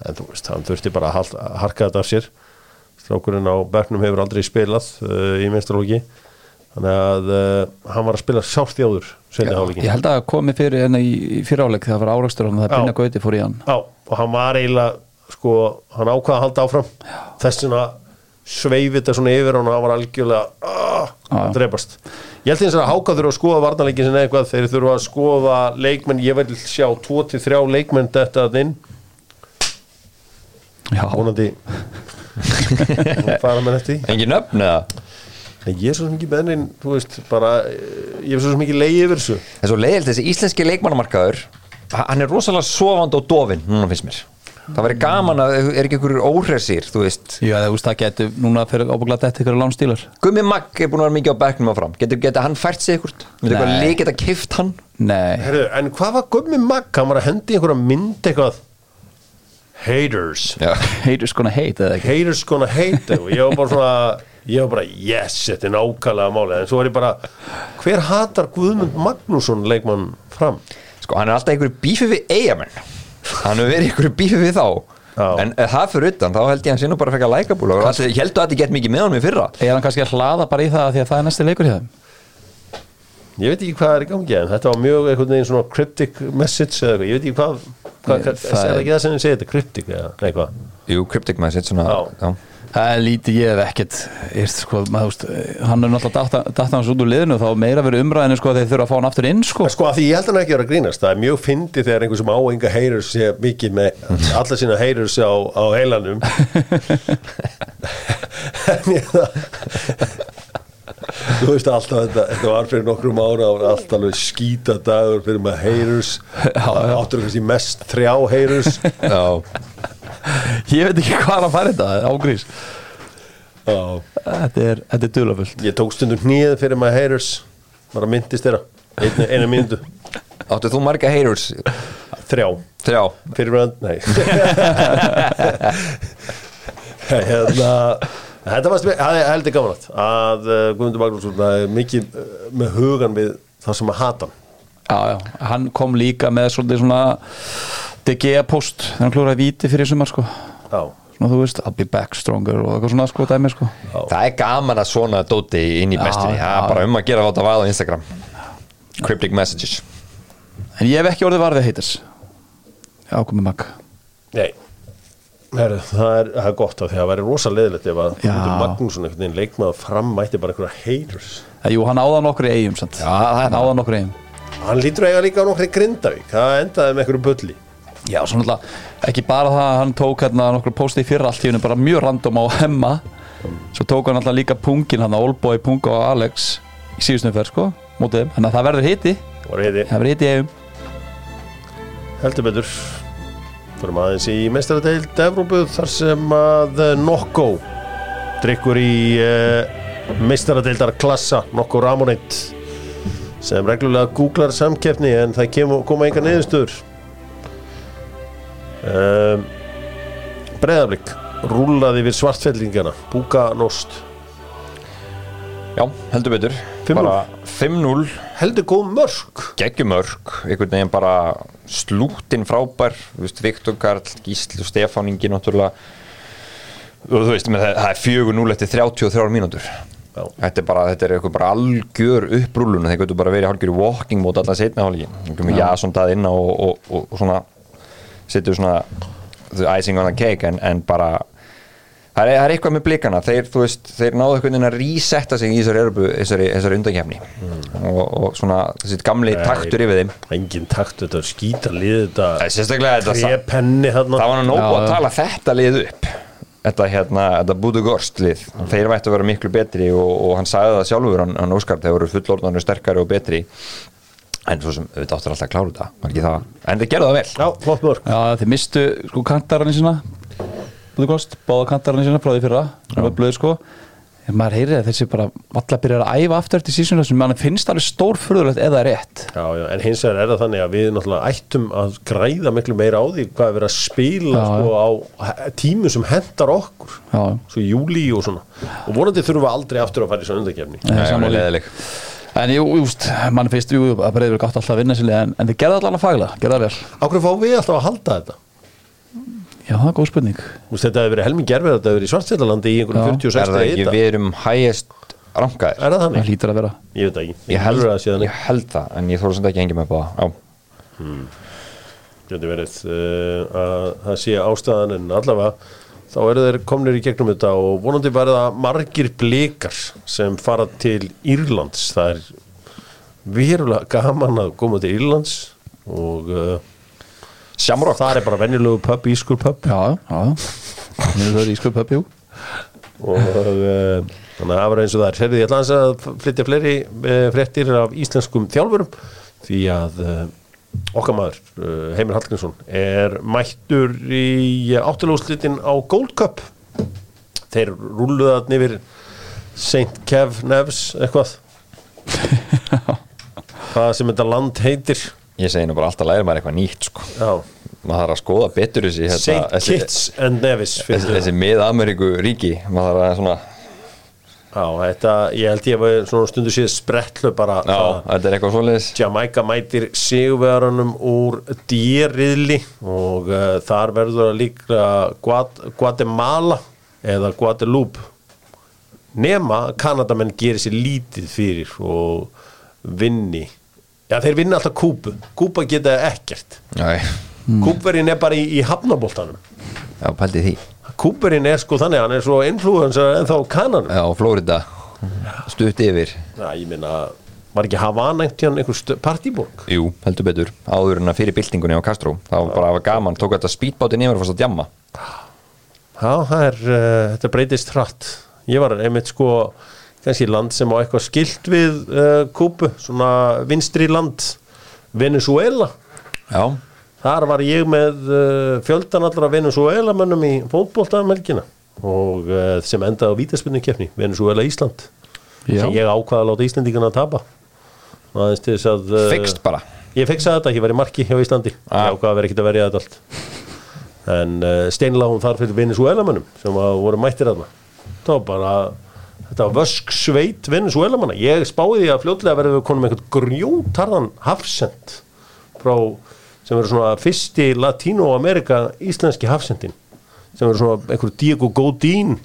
En þú veist, hann þurfti bara að harka þetta af sér. Strákurinn á Bergnum hefur aldrei spilað uh, í minnstralóki þannig að uh, hann var að spila sárt í áður hálfleikin Ég held að komi fyrir hérna í, í fyriráleik þegar það var árakstur og það. Brynja Gauti fór í hann. Já, og hann var eiginlega sko, hann ákvaða að halda áfram. Þess vegna sveif þetta svona yfir og hann var algjörlega ah, að drepast. Ég held eins að Háka þurfa að skoða varnarleikin sinni eitthvað þeir þurfa að skoða leikmenn. Ég vil sjá 2-3 leikmenn þetta inn, Já, vonandi. Fara með þetta í. Engin nöfn eða? En ég er svo sem ekki beðnin, þú veist bara, eh, ég er svo sem ekki leiði yfir þessu. Er svo leiðilt þessi íslenski leikmannamarkaður hann er rosalega sofand og dofin núna finnst mér það væri gaman að er ekki einhverjur óhressir þú veist? Já, veist það getur núna fyrir ábygglega þetta ykkur lánstílar Gummi Magg er búin að vera mikið á bekknum áfram getur, getur hann fært sig ykkur getur eitthvað Nei. leik geta kift hann? Nei, Herðu, en hvað var Gummi Magg, hann var að hendi einhverja mynd eitthvað. Haters. Já. haters gonna hate eða ekki? Haters gonna hate og ég var bara svona ég var bara yes, þetta er nákvæmlega máli en svo var ég bara, hver hatar Guðmund Magnússon leikmann fram? Sko hann er alltaf einhverju bífi við eigamenn hann hefur verið einhverju bífi við þá Já. en ef það fyrir utan þá held ég að hann nú bara að fekka lækabúl og allir, ég held að þetta gett mikið með honum í fyrra Er hann kannski að hlaða bara í það því að það er næsti leikur hjá þeim? ég veit ekki hvað er í gangi en þetta var mjög einhvern veginn svona cryptic message eða eitthvað, ég veit ekki hvað, hvað hvað- það er er- það ekki það sem þið segir þetta, cryptic eða nei, hvað Jú, Cryptic Message svona, Já. já. Það er lítið ég hef ekkert er, sko, maður, þú veist, hann er náttúrulega datt hans út úr liðinu þá meira verið umræðinu sko að þeir þurfa að fá hann aftur inn sko. sko að því ég held hann ekki að vera að grínast það er mjög fyndi þegar einhver sem á enga haters sé mikið með alla sína haters á, á heilanum en ég það þú veist alltaf þetta, þetta var fyrir nokkrum ára og alltaf alveg skýta dagur fyrir haters já. áttur kannski mest þrjá Já. Ég veit ekki hvað er að fara þetta ágrís þetta er, þetta er dulafullt ég tók stundum hnýð fyrir með haters bara myndist þeirra einu, einu myndu Áttu þú marga haters? þrjá. Þrjá. Fyrir með nei. Hérna þetta var heldur gaman að uh, Guðmundur er mikið uh, með hugan við það sem að hata hann. Já, já. hann kom líka með svolítið svona DG post þegar hann klúraði víti fyrir sumar sko. já, svona þú veist, I'll be back stronger og eitthvað svona sko dæmi sko. Það er gaman að svona dóti inn í Já, bestinni Það já. er bara um að gera þetta vað á Instagram. Cryptic Messages. En ég hef ekki orðið varðið haters. Ákomið mag nei. Heru, það, er, það er gott af því að það væri rosa leðilegt ef að Já. Magnússon einhvern veginn leikmaður fram mætti bara einhverja haters. Jú, hann áða nokkur í eigum sant? Já, hann áða nokkur í eigum hann lítur að eiga líka á nokkri grindavík. Það endaði með einhverju bulli Já, svo náttúrulega ekki bara það að hann tók hérna nokkur posti í fyrra allt í hennu bara mjög random á hemma. Svo tók hann alltaf líka pungin hann Olboy, Punga og Alex í síðustum fyrr sko, mótið þeim, þannig að það verður hiti. Reyði það verður hiti í eigum heldur betur. Fyrir aðeins í mestaradeild Evrópu þar sem að eh, Nokko drikkur í uh, mestaradeildar klassa Nokko Ramonit sem reglulega googlar samkeppni en það kemur, koma enga niðurstöður um, Breiðablík rúlaði við svartfellingana. Búka Nost. Já, heldur betur. 5-0. Bara 5-0 heldur góð mörg geggjumörk, einhvern veginn bara slútin frábær. Viktor Karl, Gísli og Stefán Ingi náttúrulega. Og þú veist, með það, það er 4-0 eftir 33 mínútur. Já. þetta er bara, þetta er eitthvað bara algjör upprúlun þeir getur bara verið hálfgjör walking mót allan setna hálfgjör, þú kemur Jason það inn og, og, og, og svona setur svona the icing on the cake en, en bara það er, það er eitthvað með blikana. Þeir, veist, þeir náðu einhvern veginn að resetta sig í þessari, þessari, þessari undankefni og, og svona þessi gamli Nei. taktur yfir þeim. engin takt, þetta er skýta lið þetta Það er sérstaklega þetta tre penni það var nú nóg Já, að tala þetta lið upp. Þetta hérna, þetta Budu Gorst lið þeir vættu að vera miklu betri og, og hann sagði það sjálfur hann, hann Óskar, þeir voru fullorðanur sterkari og betri en svo sem við áttur alltaf að klára þetta var ekki það, en þið gerðu það vel. Já, flott mörg Já, þið mistu sko kantararni sína. Búðu kost, báða kantararni sína frá því fyrra. Það var blöð sko. En maður heyrir að þessi bara Alla byrjar að æfa aftur eftir sísonu þessum Mann finnst alveg stór furðulegt eða rétt. Já, já, en hins vegar er það þannig að við náttúrulega ættum að græða miklu meira á því hvað er verið að spila Já, sko, á tímu sem hendar okkur. Já. svo júli og svona. Og vonandi þurfum við aldrei aftur að fara í svona undakefni Það er En jú, júst, mann finnst jú að breyður gátt alltaf að vinna sér en, en þið gerða allan að fagla, gerða vel. Ákveð fá við alltaf að halda þetta? Já, það er góð spurning. Þú veist, Þetta hefur verið helming gerfið þetta hefur verið í svartfjallalandi í einhverjum 46 Er það ekki, við erum hægest rankaðir? Er það Það þannig? hlýtur að vera. Ég veit það ekki. Ég held, Heldur að ég held það, en ég þóra sem ekki að mig upp á það. Já, Getur verið uh, að það þá eru þeir komnir í gegnum þetta og vonandi verða margir blikar sem fara til Írlands. Það er verulega gaman að koma til Írlands og uh, það er bara venjulegu pub, ískur pub. Já, já, Mér er það í sköp upp, jú. Og uh, þannig að það var eins og það er. Herði, ég ætla að flytja fleiri uh, fréttir af íslenskum þjálfurum því að uh, okkar maður uh, Heimir Hallgrímsson er mættur í áttilóðslitin á Gold Cup þeir rúluðu það nefnir St. Kev Nevs eitthvað hvað sem þetta land heitir Ég segi nú bara alltaf læri maður eitthvað nýtt sko. maður þarf að skoða betur þessi hérna, St. þessi, Kitts and Nevis þessi, þessi mið-Ameríku ríki maður þarf að svona já, þetta, ég held ég var svona stundu síðan sprettlu bara já, það- þetta er eitthvað svoleiðis. Jamaica mætir sigurverðanum úr dýrriðli og uh, þar verður að líka Guat Guatemala eða Guadeloupe. Nema að Kanadamenn gerir sér lítið fyrir og vinni. Já þeir vinna alltaf Kúbu. Kúba geta ekkert. Kúberinn er bara í, í hafnaboltanum já pældi því Kúberinn er sko þannig hann er svo influencer en þá Kananum. Já, Flórida stutt yfir. Já ég minna var ekki Havana einhvern einhver stö- partíborg Jú, heldur betur, áður en að fyrir byltingunni á Kastró það var bara gaman, tók þetta speedbáti nefnir og fórst að djamma. Já, það er, uh, þetta breytist hratt. Ég var einmitt sko, kannski land sem á eitthvað skilt við uh, Kúbu, svona vinstri land, Venezuela. Já, Þar var ég með uh, fjöldan allra Venezuela mönnum í fótboltamelgina og uh, sem endaði á vítaspinnu keppni, Venezuela Ísland. Já. Sem ég ákvaða að láta Íslandíkana að tapa. Aðeins til þess að... Uh, fixt bara Ég feksaði þetta, ég var í marki hjá Íslandi Ah. Ég ákvaða að vera ekkert að verja þetta allt En uh, steinlega hún þar fyrir Venezuelamönnum sem að voru mættir aðna var bara Þetta var vösk sveit Venezuelamanna Ég spáði því að fljótlega verðum við konum einhvern grjótarðan hafsend frá sem verður svona fyrsti Latino-Amerika íslenski hafsendin sem verður svona einhver Diego Godín.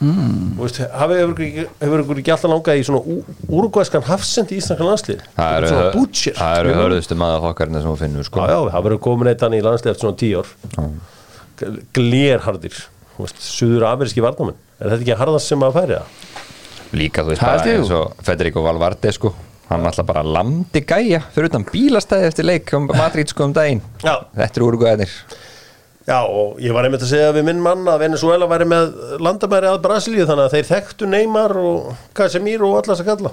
Mm. hefur, ykkur ekki- alltaf langað í svona úrugvæskan hafsend í íslenska landslið Það eru, það eru hörðustu maður fokkarnir sem þú finnur sko. Já, já, það verður komin eitt hann í landslið eftir svona tíu ár. Þú veist, Suður ameríski varnamenn Er þetta ekki harðast sem að færi það? Líka þú veist bara eins og Federico Valverde sko Hann alltaf bara landi gæja fyrir utan bílastæði eftir leik um Madrid sko um daginn Já. Þetta eru úrugæðinir Já, og ég var einmitt að segja við minn mann að Venezuela væri með landamæri að Brasilíu þannig að þeir þekktu Neymar og Casemiro og allas að kalla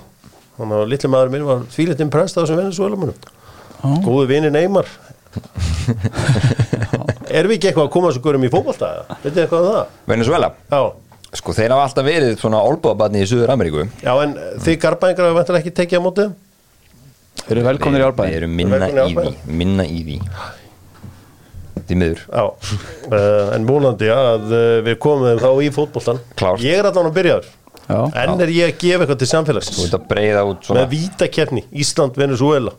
þannig að litli maður minn var þvílitt impressed á þessum Venezuela munum Góðu vini Neymar Erum við ekki eitthvað að koma þessu gurum í fótbolta? eða? Veitu þið eitthvað um það? Venezuela, Já, sko þeir hafa alltaf verið svona olbúabarni í Suður Ameríku já en þið garbaðingar hafa vantilega ekki tekið á móti þeim? Þeir eru velkomnir í Við árbæðin erum minna í því. Minna í því. Því miður. Já, uh, en múlandi að uh, við komum þeim þá í fótboltan Klárt. Ég er allan að byrjaður Já, En er ég að gefa eitthvað til samfélags Þú ert að breyða út svona Með vítakefni, Ísland, Venezuela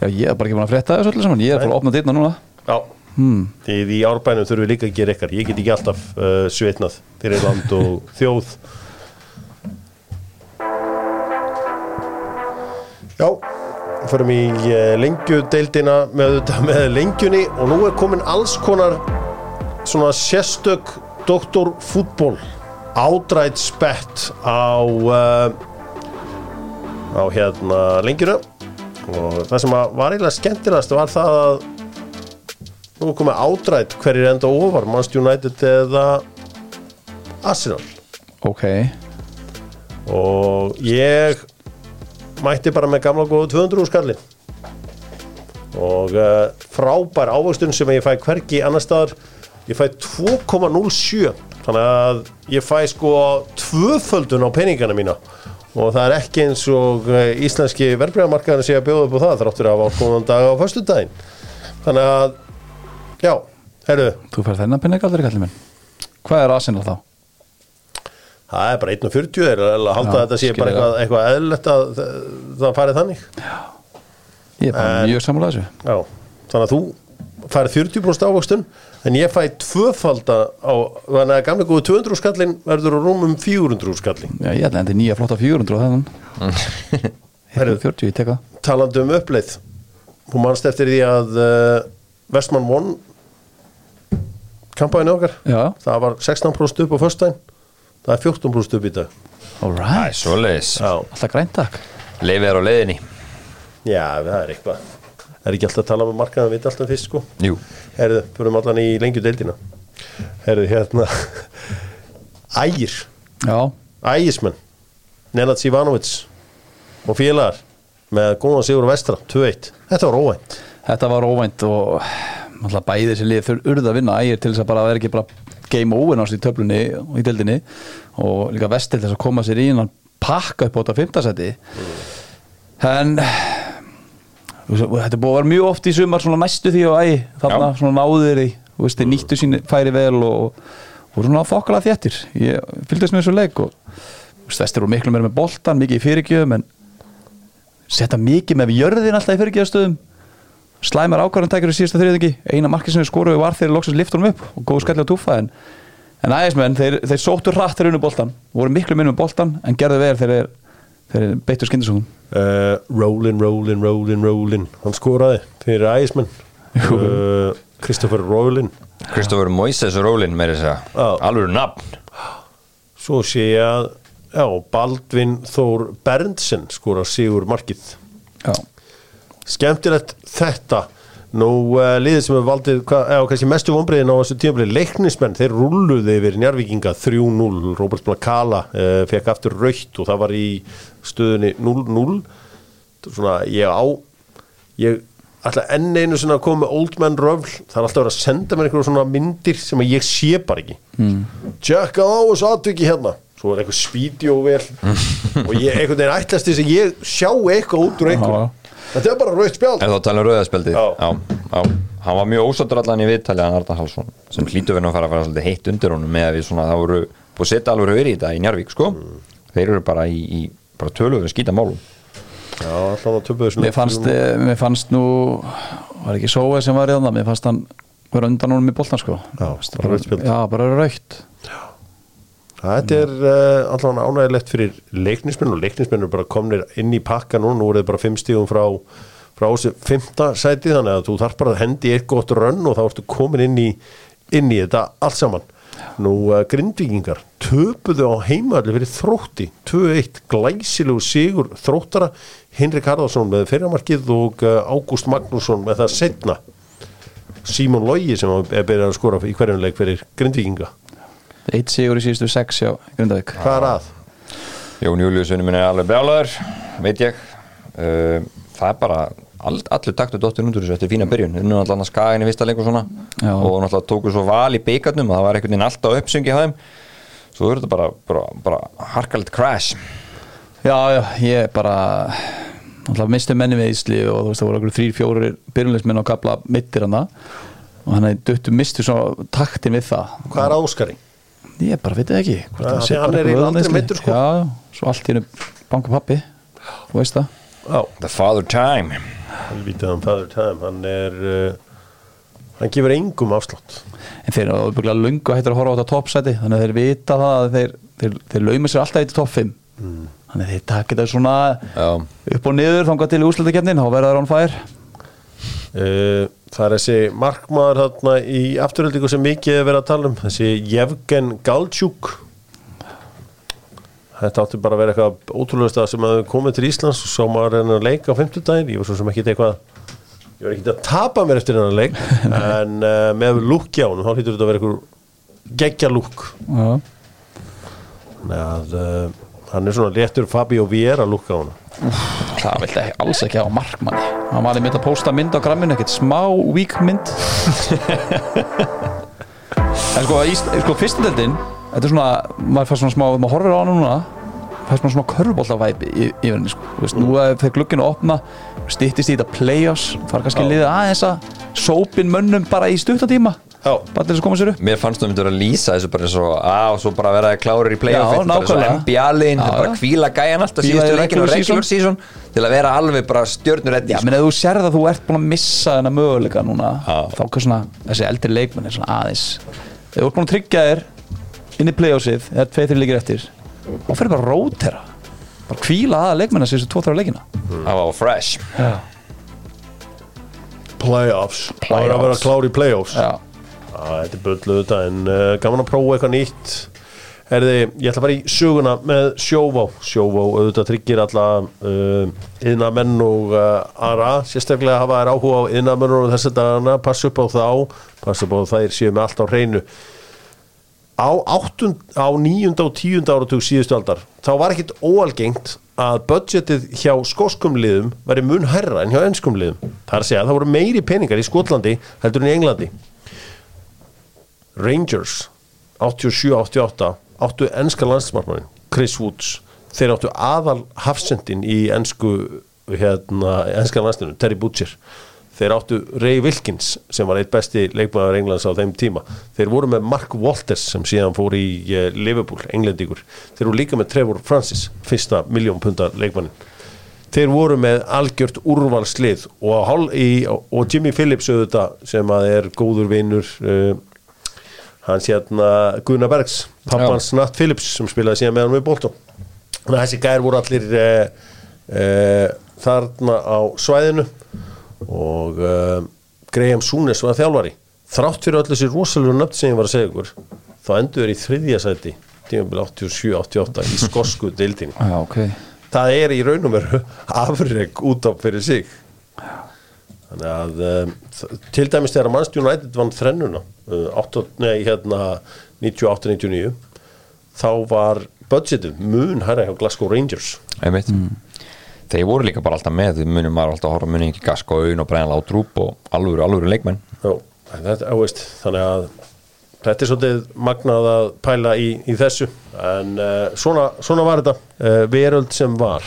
já ég er bara ekki búin að frétta þessu öllu saman. Ég er bara að opna dyrna núna. Já hmm. Því í árbænum þurfum við líka að gera ykkar. Ég get ekki alltaf uh, svitnað fyrir land og þjóð. Já Förum í uh, lengjudeildina með, með lengjunni og nú er komin alls konar svona sérstök doktorfútból ádrætt spett á uh, á hérna lengjuna. Og það sem var eiginlega skemmtilegast var það að nú er komið ádrætt hverjir enda ofar Manchester United eða Arsenal? Ok, og ég mætti bara með gamla góðu 200 úr skallin og uh, frábær ávöxtun sem ég fæ hvergi annar staðar. Ég fæ 2,07 þannig að ég fæ sko tvöföldun á peningana mína. Og það er ekki eins og uh, íslenski verbreyðamarkaðin sé að bjóða upp á það þráttur af ákoman dag á föstudaginn. Þannig að já, herru, Þú fær þennan penning aldrei kallið minn. Hvað er Arsenal þá? það er bara 1.40 er að halda Já, að þetta sé bara eitthvað, eitthvað eðlilegt að það, farið þannig. Ég er bara En- mjög sammála þessu. Já, þannig að þú færið 40% ávöxtun en ég fæ tvöfalda á, þannig að gamlega góðu 200 skallin verður á rúmum 400 skallin Já, ég ætla endi nýja flotta 400 og þennan. Herru. 40, ég teka talandi um uppleið. Hún mannst eftir því að uh, Vestmann One kampæðinu okkar. Já, það var 16% upp á föstudaginn. Það er 14% upp í dag. Það alright er svoleiðis. Já, Alltaf grænt takk Leifið er á leiðinni. Já það er eitthvað. Er ekki alltaf að tala með markaðan við alltaf fyrst sko. Jú. Herðu, fyrir allan í lengju deildina. Herðu, hérna. Ægir, Já, Ægismenn. Nenad Sivanovic. Og félagar. Með góðan sigur vestra 2-1, þetta var óvænt. Þetta var óvænt og alltaf bæði þessi lið urða að vinna ægir til þess að bara vera ekki bara game over náttúrulega í töflunni og í deildinni. Og líka vestil þess að koma sér í innan pakka upp á þetta fimmtasæti en þetta búið að vera mjög oft í sumar svona næstu því og æ þarna Já. svona náður í þú veist, nýttu sín færi vel og, og svona fokkala þéttir. Ég fylgdist með þessu leik og vestir og miklu meira með boltan, mikið í fyrirgjöfum en setja mikið með jörðin alltaf í fyrirgjöfastöðum slæmar ákvarðan tækir í síðasta þriðingi eina markið sem við skoruðu var þegar loksins liftunum upp og góðu skalli á túfa en, en ægismenn, þeir, þeir sóttu hratt þeir unnu boltan, voru miklu minnum boltan en gerðu vel þegar þeir, þeir beittu skindisúðum uh, Rollin, Rollin, Rollin, Rollin hann skoraði fyrir Ægismenn Jú. uh, Rollin Kristoffer Moises Rólin með þess að Já. Alveg nafn. Svo sé ég að já, Baldvin Þór Berndsen skora sigur markið Já, skemmtilegt þetta. Nú uh, liðið sem er valdið eða kannski mestu vonbreiðin á þessu tímafli leiknismenn, þeir rulluði yfir Njarvíkinga 3-0, Robert Blakala uh, fekk aftur raukt og það var í stöðunni 0-0 svona ég á ég ætla enn einu svona að koma með Old Man Röfl, það er alltaf að vera að senda mér einhverjum svona myndir sem að ég sé bara ekki. Mm. tjekka á þessu atviki hérna. Svo er eitthvað spídjóvel og ég einhvern veginn ætlast þess að ég sjá eitthvað út úr einhverjum. Þetta er bara raukt spjald. En þá tala um rauðaspjaldið Já. já, já. Hann var mjög ósáttur allan í viðtalið hann Arda Hallsson sem hlýtur verið að fara að fara svolítið heitt undir honum með að við svona það voru búið að setja alveg rauður í þetta í Njarvík sko. Þeir eru bara í, í bara töluðu skýta málum. Já, alltaf að töpuðu svona mér fannst, eh, mér fannst nú var ekki Sóe sem var í þannig mér fannst hann vera undan honum í boltan sko. Já, bara rautt spjald. Já, bara raukt Þetta er uh, alltaf ánægilegt fyrir leiknismenn og leiknismenn eru bara komnir inn í pakka nú, nú er það bara fimm stíðum frá, frá fymta sæti þannig að þú þarf bara að hendi eitt gott rönn og þá ertu komin inn í, inn í þetta allt saman. Nú uh, grindvíkingar töpuðu á heimalli fyrir þrótti 2-1 glæsilegu sigur þróttara Henrik Harðarsson með fyrramarkið og uh, Ágúst Magnússon með það setna Símon Logi sem er byrjað að skora í hverjum leik fyrir grindvíkinga. Eitt sigur í síðustu sex hjá Grindavík. Hvað er að? Jón Júliusunni minn er alveg brjálaður veit ég. Uh, Það er bara all, allur taktu dóttir undur þessu eftir fína byrjun. Unnu allan að skagin í fyrsta leikur svona. Já. og náttúrulega tóku svo val í byggarnum að það var einhvern veginn alltaf uppsyngi hjá þeim. Svo er þetta bara, bara, bara harkalegt crash. Já, já, ég bara alltaf misti menni við Ísli og þú veist það voru okkur þrýr, fjórir byrjunleismenn á kapla mittir hana. Og hann hefði döttu mistu svo taktin við það. Hvað er að Óskari? Ég bara veit ekki sé hann bara er aldrei vöðvameiðsli. meiddur, sko. Já, svo allt í hennu banka pappi þú veist það. Já, The father time. Helvítið hann Father Time Hann er uh, Hann gefur engum afslátt. En þeir eru auðvitað lungu hættir að horfa á þetta toppsæti þannig að þeir vita það að þeir, þeir, þeir lauma sér alltaf í topp 5 Mm. þannig að þeir takit það svona Já, upp og niður þangað til úrslutakefnin þá verða það án fær uh, Það er þessi markmaður þarna í afturöldingu sem mikið er verið að tala um Þessi Jevgen Galchuk. Þetta átti bara að vera eitthvað ótrúlega sem að komið til Íslands og sá maður hennar leik á 50 daginn ég var svo sem ekki eitthvað ég var ekki að tapa mér eftir hennar leik en uh, með lúkja hann þá hlýtur þetta að vera eitthvað geggja lúk. Já, Þannig að uh, hann er svona léttur Fabio Vieira lúka á hann Það vildi ekki, alls ekki á markmanni Hann var í mynd að posta mynd á gramminu ekkert smá weak mynd. En sko, í, sko fyrstildin Þetta er svona, maður fær svona smá maður horfir á hann núna fær svona smá körbóltavæp yfir henni sko. Þú veist, Nú er þegar glugginu opna stýttist í þetta play-offs fara kannski liðið aðeins að sópin mönnum bara í stuttatíma Bara þess að koma sér upp? Mér fannst þú myndir að lýsa þessu bara eins og að og svo bara vera klárir í playoff Já, nákvæmlega. NBA-liðin, Já, bara kvíla gæjan alltaf síðustu leikinu og regular season. til að vera alveg bara stjörnur Já, menn ef þú sérð að þú ert búin að missa þennan möguleika núna Já. þá hvað svona, þessi eldri leikmenn er svona aðeins ef þú ert búin að tryggja þér inn í playoffsið, eða tveið þrjir leikir eftir þá fyrir bara að rótera. Bara kvíla aða leikmenn þessi tvo Það Já, Playoffs. Það er að vera klár í playoffs. Já, þetta er bölluð þetta en uh, gaman að prófa eitthvað nýtt. Herði, ég ætla að fara í söguna með Sjóvá. Sjóvá auðvitað tryggir alla uh, yðnamenn og uh, ara sérstaklega hafa þær áhuga á yðnamennur og þess að dagana, passa upp á þá passa upp á þær séu með allt á hreinu. Á, áttund, á níunda og tíunda áratug síðustu aldar þá var ekkit óalgengt að budgetið hjá skoskum liðum væri mun herra en hjá ennskum liðum. Að segja að það voru meiri peningar í Skotlandi heldur en í Englandi Rangers 87-88 áttu ennska landsmarkmannin Chris Woods. Þeir áttu aðal hafsendin í ennsku hérna, ennska landslinu, Terry Butcher. Þeir áttu Ray Wilkins sem var eitt besti leikmaður Englands á þeim tíma. Þeir voru með Mark Walters sem síðan fór í uh, Liverpool, englendíkur þeir voru líka með Trevor Francis fyrsta miljón pundar leikmannin. Þeir voru með algjört úrvalslið og, og Jimmy Phillips auðvitað sem er góður vinnur uh, hans hérna Gunnar Bergs pappans Nat Phillips sem spilaði síðan með hann með Bolton. Þannig að þessi gær voru allir uh, uh, þarna á svæðinu og uh, Graham Súnes var þjálfari. Þrátt fyrir öll þessi rosalega nöfn sem ég var að segja ykkur þá endur þeir í þriðja sæti tímabil 87-88 í skosku deildinni. Já, ok. Það er í raun og veru afreg út af fyrir sig þannig að þ- til dæmis þegar Manchester United vann þrennuna uh, 8, nei, hérna 98-99 þá var budgetið mun herra hjá Glasgow Rangers. Einmitt. Þeir voru líka bara alltaf með, munum maður alltaf að horfa munum ekki Gasko, Aun og Brian Látrúp og alvöru, alvöru leikmenn. Já, þetta, á, veist, þannig að þetta er svolítið magnað að pæla í, í þessu. En uh, svona, svona var þetta uh, veröld sem var.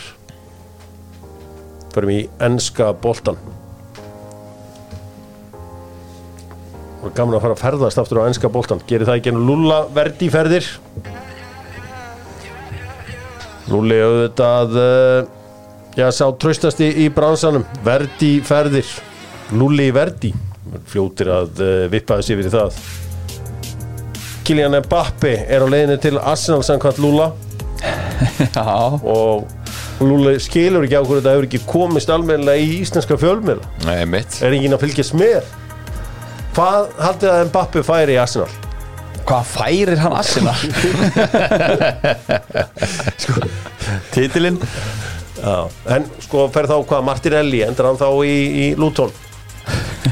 Förum í enska boltan og gaman að fara að ferðast aftur á enska boltan gerir það ekki ennum Lúlla verdi ferðir. Lúli auðvitað uh, já, sá traustasti í bransanum. Verdi ferðir. Lúli verdi. Fljótir að uh, vippa þessi yfir í það. Kylian Mbappe er á leiðinu til Arsenal samkvæmt Lúla já, og Lúli skilur ekki á hverju þetta hefur ekki komist almennilega í íslenska Einmitt. er enginn að fylgjast með hvað haldið að Mbappe færi í Arsenal? Hvað færir hann assina sko, titilinn? Já. en sko fer þá hvað Martinelli endur hann þá í, í Luton?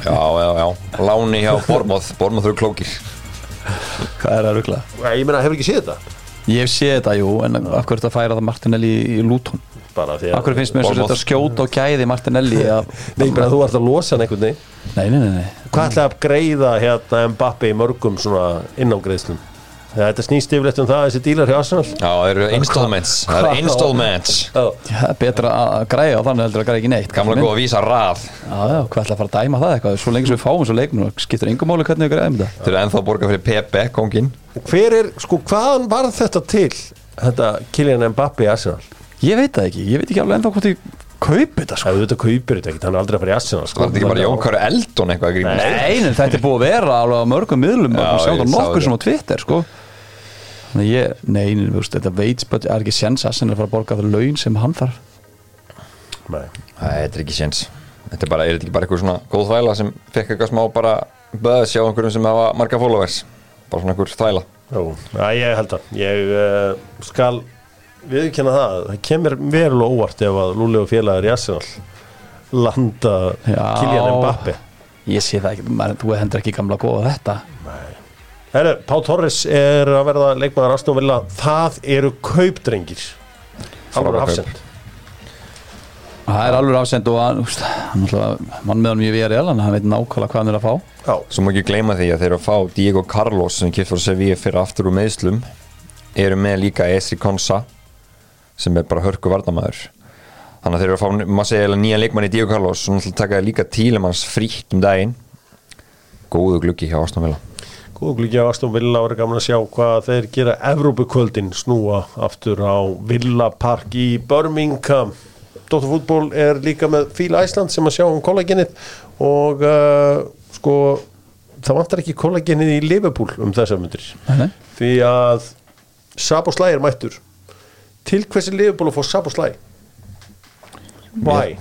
Já, já, já, Láni hjá Bormoth, Bormoth eru klókir. Hvað er það rugla? ég meina hefur ekki séð þetta ég séð þetta, jú, en af hverju þetta færa það Martinelli í, Luton? Bara því af hverju finnst mér að þetta skjóta og gæði Martinelli að, Nei, bara þú ert að losa hann einhvern veginn. Nei, nei, nei, nei. Hvað ætlaði að greiða hérna Mbappe í mörgum svona innágreiðslum? Þetta snýst yfirleitt um það þessi dílar hjá Arsenal? Já, það eru installments. Það eru installments. Já, Já, það er betra að græja á þannig heldur að græja ekki neitt Gamla góð að vísa rað. Já, já, hvað ætla að fara að dæma það eitthvað? Svo lengi sem við fáum svo leiknum og skiptir engum máli hvernig við græðum þetta. Þeir eru ennþá að borga fyrir Pepe, kongin Hver er, sko, hvaðan var þetta til þetta Kylian Mbappe í Arsenal? Ég veit það ekki, ég veit ekki alveg ennþá hvort ég kaupi þetta sko. Það auðvitað kaupir þetta ekkert, hann er aldrei að fara í Arsenal sko. Var þetta ekki bara Jón Kari Eldon eitthvað að gríma Nei, en þetta er búið að vera alveg á mörgum miðlum. Já, og það nokkur sem á Twitter sko ég, nei, nei, þú veist, þetta veits bara, er ekki séns að sinna að fara að borga það laun sem hann þarf. Nei. Nei, þetta er ekki séns. Þetta er bara, er þetta ekki bara eitthvað svona góð þvæla sem fekk eitthvað smá bara böðs hjá einhverjum sem hafa marga followers? Bara svona einhver þvæla. Jú, já, ég held að Ég uh, skal viðkjanna það. Það kemur verulega óvart ef að Lúli og félagar í Arsenal landa. Kylian Mbappe Ég sé það ekki, maður, þú hendur ekki gamla góða þetta Herru, Pá Torres er að verða leikmaður Arsenal Villa. Það eru kaupdrengir. Alveg afsend. Það er alveg afsend og hann, hann mann með hann mjög VRL en hann veit nákvæmlega hvað hann er að fá. Já, Svo má ekki gleyma því að þeir eru að fá Diego Carlos sem kiptur að Sevilla fyrir aftur úr meðslum eru með líka Esri Konsa sem er bara hörku varnamæður þannig að þeir eru að fá, maður segja nýja leikmann í Diego Carlos. Og náttúrulega taka líka Tílemanns frítt um daginn. Góðu gluggi hjá Aston Villa glíkja á Aston Villa og er gaman að sjá hvað þeir gera Evrópukvöldin snúa aftur á Villa Park í Birmingham Dóttarfútból er líka með Fíl Æsland sem að sjá um kollagenið og uh, sko það vantar ekki kollagenið í Liverpool um þessar myndir nei. því að Sabo Slæ er mættur til hversi Liverpool að fá Sabo Slæ Why?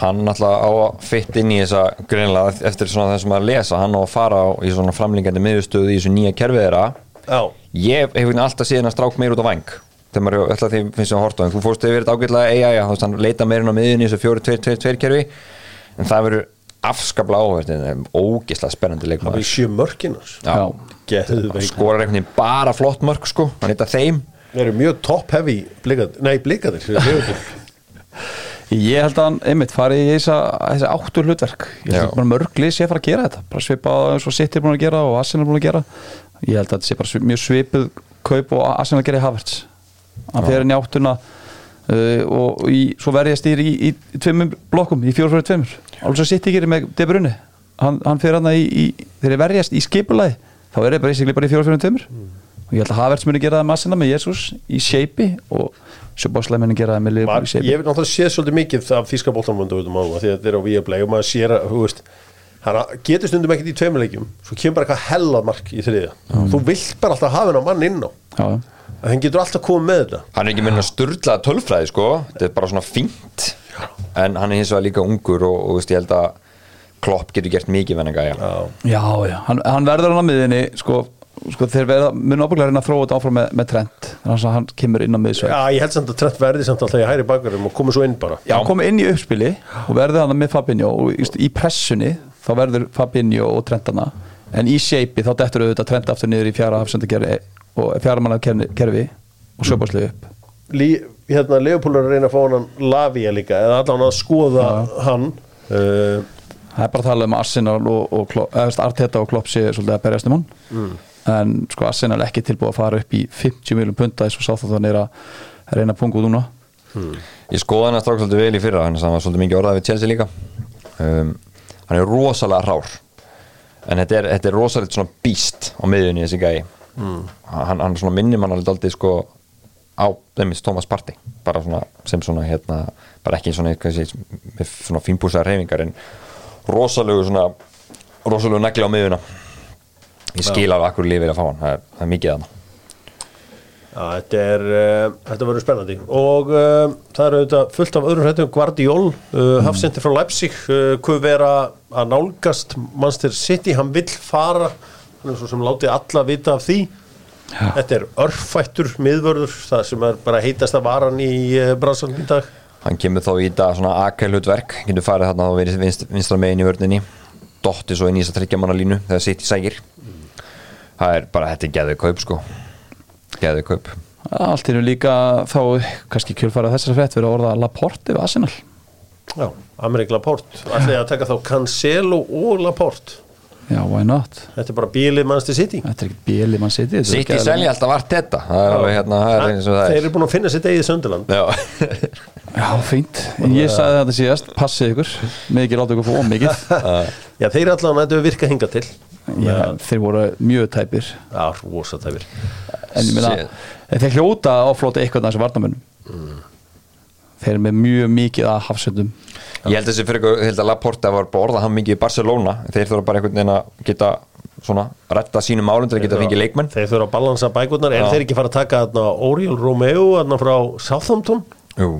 Hann náttúrulega á að fitt inn í þessa greinlega eftir svona þessum að lesa hann á að fara á, í svona framlingandi miðustöðu í þessu nýja kerfið þeirra. Já, ég hef alltaf síðan að strák meir út á væng þegar maður alltaf því finnst ég að horta þú fórst yfir þetta ágætlega AI þú veist hann leita meirinn á miðjunni í þessu 4-2-2 kerfi en það verður afskaplega áhverð þetta er ógeðslega spennandi það leikmaður er sjö. Geðveik skorar einhvern veginn bara flott mörg sko. Hann heita þeim. Þeir eru mjög top heavy blikaðir, nei Liverpool Ég held að hann einmitt fari í þessa, þessa áttur hlutverk. Ég held að bara mörgli sé að fara að gera þetta. Bara svipa eins og City er búin að gera og Arsenal er búin að gera. Ég held að þetta sé bara svi- mjög svipuð kaup og Arsenal gerir Havertz. Hann fer inn í áttuna uh, og í, svo verðist í, í, í tveimur blokkum, í fjóru fyrir tveimur. Alveg svo City gerir með De Bruyne. Hann, hann fer hann í, í, þegar þeir verjast í skipulagi þá er það bara í fyrir tveimur. Og ég held að Havertz muni gera það með Arsenal með Jesus í shapei og svo bóslega muni gera það með í shapei ég hef náttúrulega séð svolítið mikið af þýska bóltanmundu út um áður því að þetta er á Viaplay og maður sér að, þú veist hann getur stundum ekkert í tveimuleikjum svo kemur bara eitthvað hella mark í þriðja. Þú vilt bara alltaf hafa henn á mann inn á. Já, já. að hann getur alltaf komið með þetta. Hann er ekki með sturla tölfræði sko. Þetta er bara svona fínt. En hann er hins vegar líka ungur og, og veist, ég held að Klopp getur gert mikið venni gæja. Já, já, hann, hann verður hann á miðinni sko, sko þeir verða, mun ábygglega reyna að þróa þetta áfram með, með trend þannig að hann kemur inn á miðsvæð Já, ég held samt að Trent verði samt alltaf í hæri bakverðum og komið svo inn bara. Já, komið inn í uppspili og verður hann með Fabinho og í pressunni þá verður Fabinho og Trent hana en í shapei þá dettur auðvitað Trent aftur niður í fjara hafsendakerfi og fjara manna kerfi og söpáslega upp. Lí, hérna, Leopold er að reyna að fá hann Lavia líka, eða allan að skoða hann. Uh, Það er bara að tala um Arsenal og, og veist, Arteta og Klopp sé svolítið að berjast um hann. Mm. En sko Arsenal ekki tilbúið að fara upp í 50 miljum punta eins og sáþáttan er að reyna að punga út núna. Ég skoða hann að strák svolítið vel í fyrra hann er saman svolítið mikið orðað við Chelsea líka. Um, hann er rosalega rár. En þetta er, þetta er rosalega svona býst á miðjunni þessi gæi. Mm. hann, hann svona minnir mann alveg aldrei sko á þeimist Thomas Partey. Bara svona sem svona hérna bara ekki svona, hvað sé, með svona fínbúsaðar reyfingar en rosalegu svona rosalegu negli á miðjuna ég skil af akkur lifið að fá hann. Það er, það er mikið að hann. Já, þetta er uh, þetta verður spennandi. Og uh, það er auðvitað fullt af öðrum hrættum Guardiol, uh, hafsendi frá Leipzig uh, hvað vera að nálgast Manchester City, hann vill fara hann er svo sem látið alla vita af því. Þetta er örfættur miðvörður, það sem er bara heitast að varan í Brasilín í dag. Hann kemur þá í þetta svona akelhutverk getur farið þarna vinst, vinstra megin í vörninni. Dotti svo inn í þess að tryggja manna línu þegar í sækir það er bara, þetta er geðið kaup sko. Geðið kaup. Allt er líka þá kannski kjölfæra þessari frétt verið að orða Laporte við Arsenal. Já, Amerik Laporte. Ætlaði að taka þá Cancelo og Laporte? Já, why not? þetta er bara bílið Manchester City. Þetta er ekkert bíli mann siti sitt í selja alltaf vart þetta það er alveg hérna, það er eins og það þeir er. eru búin að finna sitt eigið söndiland Já, Já, fínt. En ég sagði þetta síðast, passið ykkur. Mikið láta ykkur fóð mikið. Já, þeir allan að þetta virka hinga til Já, þeir voru mjög tæpir. Já, rosa tæfir En ég meina, Shit. þeir hljóta að offlóta eitthvað þessi varnamönnum Þeir eru með mjög mikið að hafsöndum ég held þessi fyrir ykkur, ég held að Laporta var bara orðað hann mikið í Barcelona. Þeir þurfa bara einhvern veginn að geta svona, retta sínum málum til að geta fengið leikmenn. Þeir þurfa að balansa bækurnar. En Já. þeir ekki fara að taka Oriol Romeo frá Southampton? Jú,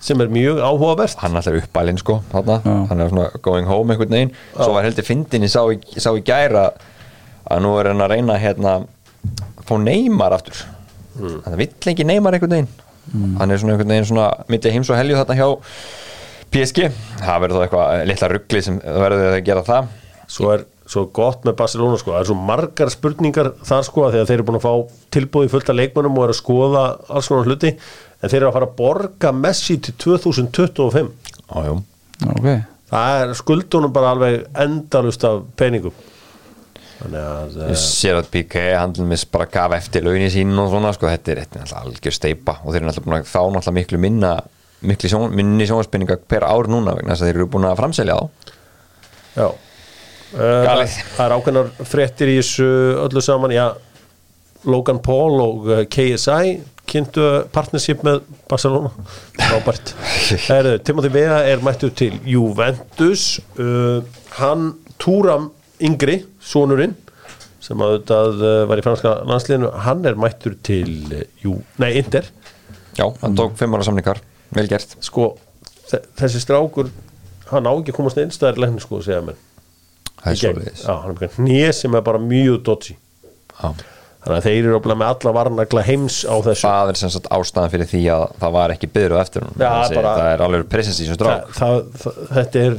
sem er mjög áhugavert. Hann alltaf uppalinn sko þarna, Já. hann er svona going home einhvern veginn. Svo var heldur fyndin, ég sá, í- ég sá í gæra að nú er hann að reyna hérna að fá Neymar aftur. Mm. það vill ekki Neymar einhvern veginn. Hann er svona einhvern veginn svona mitt heims og helju þarna hjá PSG það verður þá eitthvað litla ruggli sem verður að gera það. Svo er svo gott með Barcelona sko. Það er svo margar spurningar þar sko Þegar þeir eru búin að fá tilbúið fullt af leikmönnum og eru að skoða alls konar hluti en þeir eru að fara að borga Messi til 2025 Já, jú. Ok. Það er skuldunum bara alveg endalust af peningum. Þannig að Ég uh, sér að PK handlum með bara gaf eftir launin sín og svona sko, þetta er er náttúrulega algjör steipa og þeir eru náttúrulega búin að fá náttúrulega miklu minna miklu sjón, minni sjónvarspinninga per ár núna vegna þess að þeir eru búin að framselja þá. Já. Uh, Galið. það, er ákveðnar fréttir í þessu öllu saman. Já, Logan Paul og uh, KSI kynntu partnership með Barcelona. Robert Timothy Vea er mættur til Juventus. Uh, hann Túram Yngri, sonurinn sem að auðvitað uh, var í franska landsliðinu hann er mættur til uh, Jú, nei, Inter. Já, hann tók fimm ára samningar, vel gert. Sko, þe- þessi strákur hann á ekki að komast einstæðar lækni sko, segja mér Það er Í gegn. svoleiðis. Já, hann er hnið sem er bara mjög dodgy. Já. Þannig að þeir eru oflega með alla varnagla heims á þessu. Það er sem sagt ástæðan fyrir því að það var ekki byggður eftir hún bara- Það er alveg presens í það, strák þetta er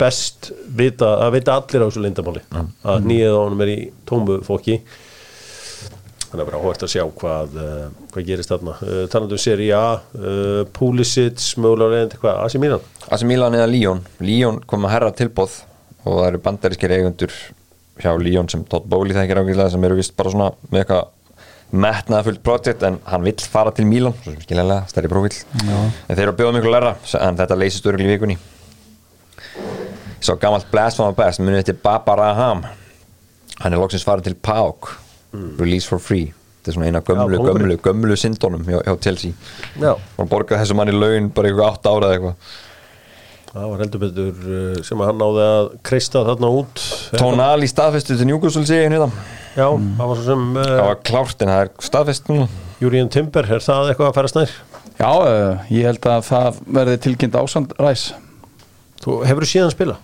best vita, að vita allir á þessu lindamáli að hnið á honum er í tómu fóki þannig að bara hórt að sjá hvað, uh, hvað gerist þarna. Uh, talandi um seri A uh, Pulisic, mögulega reyndi hvað, Asi Milan? AC Milan eða Lyon. Lyon kom að herra tilbóð og það eru bandarískir eigundur hjá Lyon sem Todd Bowley þekkir ákveðlega sem eru vist bara svona með eitthvað metnaðafullt projekt en hann vill fara til Milan svo sem skiljanlega, stærri prófíl en þeir eru að bjóða miklu læra en þetta leysist örgli í vikunni. Svo gammalt blast from a best munið þetta Baba Raham. Hann er loksins farið til PAOK release for free. Þetta er svona eina gömlu, kóngurinn. gömlu, gömlu syndónum hjá, hjá Chelsea. Já, og borgaði þessu manni laun bara eitthvað átt ára eða eitthvað það var heldur betur uh, sem að hann náði að kreista þarna út. Tónal í staðfestu til Newcastle segja hérna. Já, það var svo sem það uh, var klárt en það er staðfest núna. Júriðan Timber, er það eitthvað að færa snær? Já, uh, ég held að það verði tilkynnt ásand ræs Þú hefur síðan spila?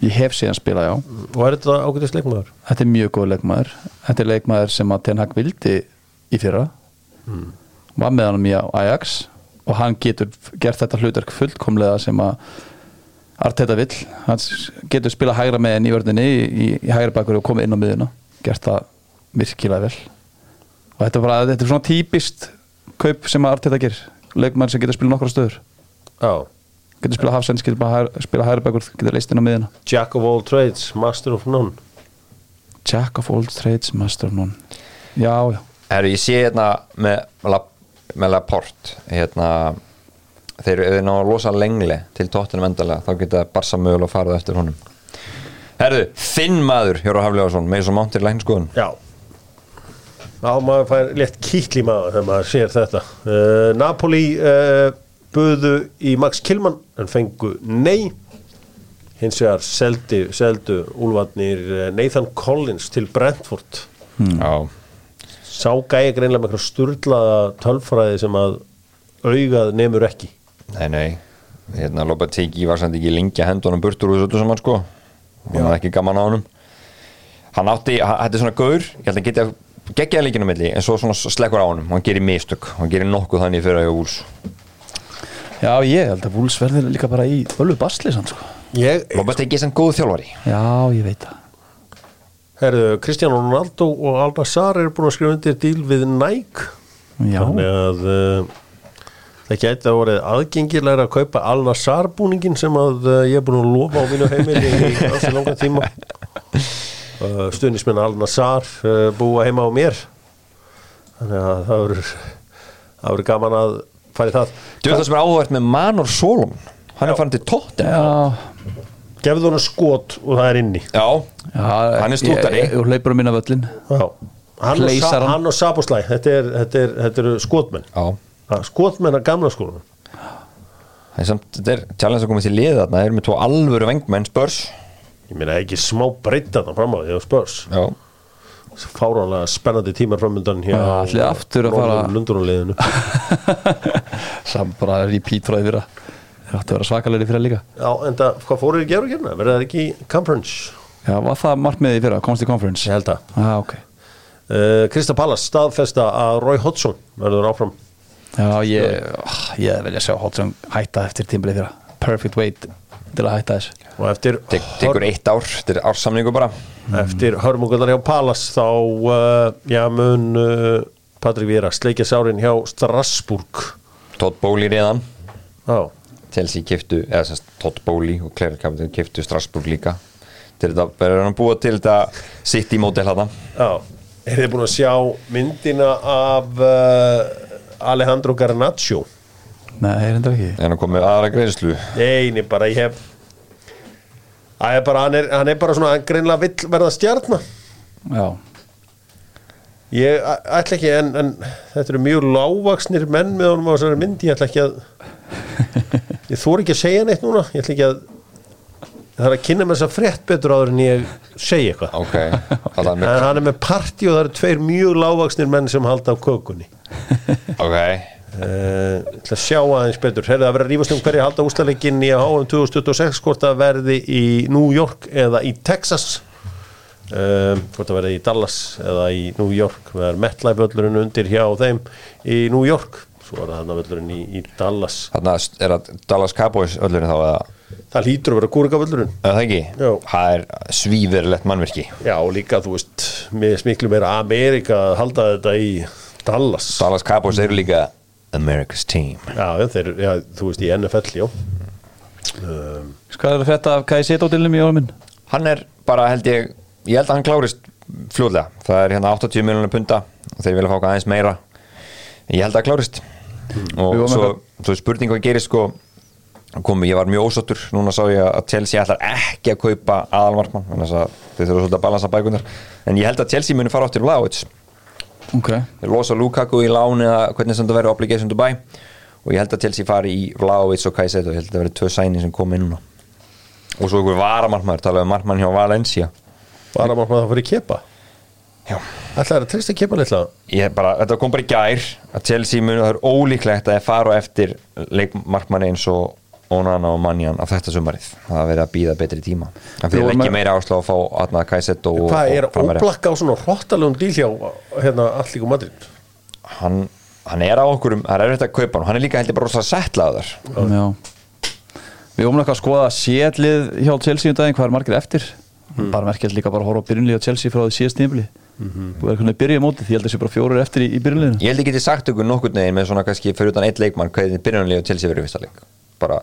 Ég hef síðan spilað, já. Og er þetta ágætist leikmaður? Þetta er mjög góð leikmaður. Þetta er leikmaður sem að Ten Hag vildi í fyrra. Var með hann í Ajax og hann getur gert þetta hlutverk fullkomlega sem að Arteta vill. Hann getur spila hægra með henni í vörðinni í, í hægra bakur og komið inn á miðuna gert það virkilega vel. Og þetta er bara, þetta er svona típist kaup sem Arteta ger leikmaður sem getur spila nokkra stöður. Já, getur spila hafsends, getur spila hægra bakur getur leist inn á miðuna Jack of all trades, master of none. Jack of all trades, master of none. Já, já. Herru, ég sé hérna með, með Laporte hérna þeir eru ná að losa lengli til tóttunum endalega, þá geta Barsa mögulega farið eftir honum. Herru, þinn maður, Hjóru Haflefarsson með svo mántir læknskoðun Já. Já, maður fær létt kýtli maður þegar maður sér þetta. Uh, Napoli uh, buðu í Max Kilman en fengu nei. Hins vegar seldi, seldu úlfarnir uh, Nathan Collins til Brentford. Já, sá gæja greinlega með eitthvað sturlaða tölfræði sem að augað nemur ekki nei, nei. Hérna Lopetegui var samt ekki lengi að henda honum burtur úr þessu saman sko. Hann var ekki gaman á honum. Hann átti, hann- þetta er svona gaur ég held að geta geggjaða líkinu milli en svo svona slekkur á honum, hann gerir mistök. Hann gerir nokkuð þannig fyrir að hjá úls Já, ég held að Wools verður líka bara í öllu basli sann, sko. Ég, Lopetegui er sem góð þjálfari. Já, ég veit það. Herðu, Cristiano Ronaldo og Alba Sar eru búin að skrifa undir díl við Nike. Já, þannig að uh, það gæti að vorið aðgengilega að kaupa Alna Sar búningin sem að uh, ég er búin að lofa á mínu heimili í ansi langa tíma. Stuðnismenn Alna Sar uh, búa heima á mér. Þannig að það verður gaman að fara í það. Þú veist það sem er áhugavert með Manor Solomon? Hann Já. er farin til tóttin já, gefðu hún skot og það er inni. Já, já Hann er stútari. Ég, ég hleypur um minna völlin hann, og hann. hann og Saboslæ þetta, er, þetta, er, þetta eru skotmenn. Já skotmenn að gamla skólanum. Það er samt, þetta er challenge að koma til liða þarna, þeir eru með tvo alvöru vengmenn spörs ég meina ekki smá breyta þarna fram á því á spörs Já, fáránlega spennandi tímar framöndan hér fara- Lundunarliðinu Sam bara repeat frá því fyrra. Það átti að vera svakalegri fyrra líka. Já, en það, hvað fóruð í gerur hérna? Verða það ekki conference? Já, var það markmiðið í fyrra, komst í conference? Ég held að Já, ok. Uh, Krista Pallas staðfesta að Roy Hodgson verður áfram Já, ég, ég vilja sjá Holtzson hætta eftir tímbilið fyrra Perfect weight til að hætta þessu. Og eftir, Tek, tekur eitt ár, þetta er ársamningu bara. Eftir hörmungunar hjá Pallas þá uh, já, mun uh, Patrik Víra sleikja sárin hjá Strasburg Todd Bowley reðan Já, Chelsea kiftu, eða semst Todd Bowley og Claire Capital kiftu Strasbourg líka. Til þetta, verður hann búa til þetta sitt í mótel hana já. Er þið búin að sjá myndina af uh, Alejandro Garnaccio? Nei, það er enda ekki. En hann kom með aðra greiðslu. Nei, bara ég hef Það er bara, hann er, hann er bara svona, hann greinlega vill verða stjarnar Já, Ég ætla ekki, en, en þetta eru mjög lágvaksnir menn með honum á þessari mynd, ég ætla ekki að ég þóri ekki að segja neitt núna. Ég ætla ekki að það er að kynna með þess að frétt betur áður en ég segi eitthvað. Ok, það er en hann er með partí og það eru tveir mjög lágvaksnir menn sem halda á kökunni. Ok, Uh, ég ætla að sjá aðeins betur. Herðu að vera að rífast um hverju halda úslaleikin í HM 2026 hvort það verði í New York eða í Texas. Um, hvort það verði í Dallas eða í New York. Það er MetLife völlurinn undir hjá þeim í New York. Svo er það hann völlurinn í, í Dallas. Þarna er að Dallas Cowboys öllurinn þá eða það hlýtur að vera kúrika völlurinn eða það ekki, Jú. það er svíverlegt mannverki já og líka þú veist með smiklu meira Amerika að halda þetta í Dallas. Dallas Cowboys eru líka America's team. Já, já, þeir, já þú veist í NFL já. Um, hvað er að fetta af KSC-dóttilnum í árum minn? hann er bara held ég ég held að hann klárist fljóðlega það er hérna 80 miljonar punta og þeir vilja fá eitthvað aðeins meira. Ég held að það klárist. Og svo, svo er spurning hvað gerir sko komi, ég var mjög ósáttur. Núna sá ég að Chelsea ætlar ekki að kaupa aðalmarkmann þannig að þeir þurfa svolítið að balansa bækunar en ég held að Chelsea muni fara áttir Vlaovic Ok, þeir losa Lukaku í lán eða hvernig sem þetta verður obligation Dubai og ég held að Chelsea fari í Vlaovic og Kajset og ég held að það verður tvö sæni sem kom inn núna. Og svo ykkur varamarkmaður talaðu um markmann hjá Valencia. Maður það fyrir kepa? Já. ætlaði að treysta kepa litla? Ég bara, þetta kom bara í gær að Chelsea muni, það er ólíklegt að það fara eftir leikmarkmanni eins og Onana og Manjan af þetta sumarið. Það verið að býða betri tíma. En fyrir ekki meira áslá að fá Atna Kajset og, Hvað er og óblakka á svona hróttalegum díl hjá hérna allíku Madrid? hann, hann er á okkur um, það er erfitt að kaupa hann. Hann er líka heldur bara rosa settlaður. Já. Við eitthvað að skoða sétlið hjá Chelsea um daginn, hvað er margir eftir? Bara merkjast líka bara að horfa á byrjunlið á Chelsea frá því síðast nýmli Þú er hvernig að byrja í móti því ég held að þessi bara fjórir eftir í, í byrjunliðinu Ég held ekki til sagt ykkur nokkur neginn með svona kannski fyrir utan eitt leikmann hvað þið byrjunlega og Chelsea verið fyrsta leik. Bara,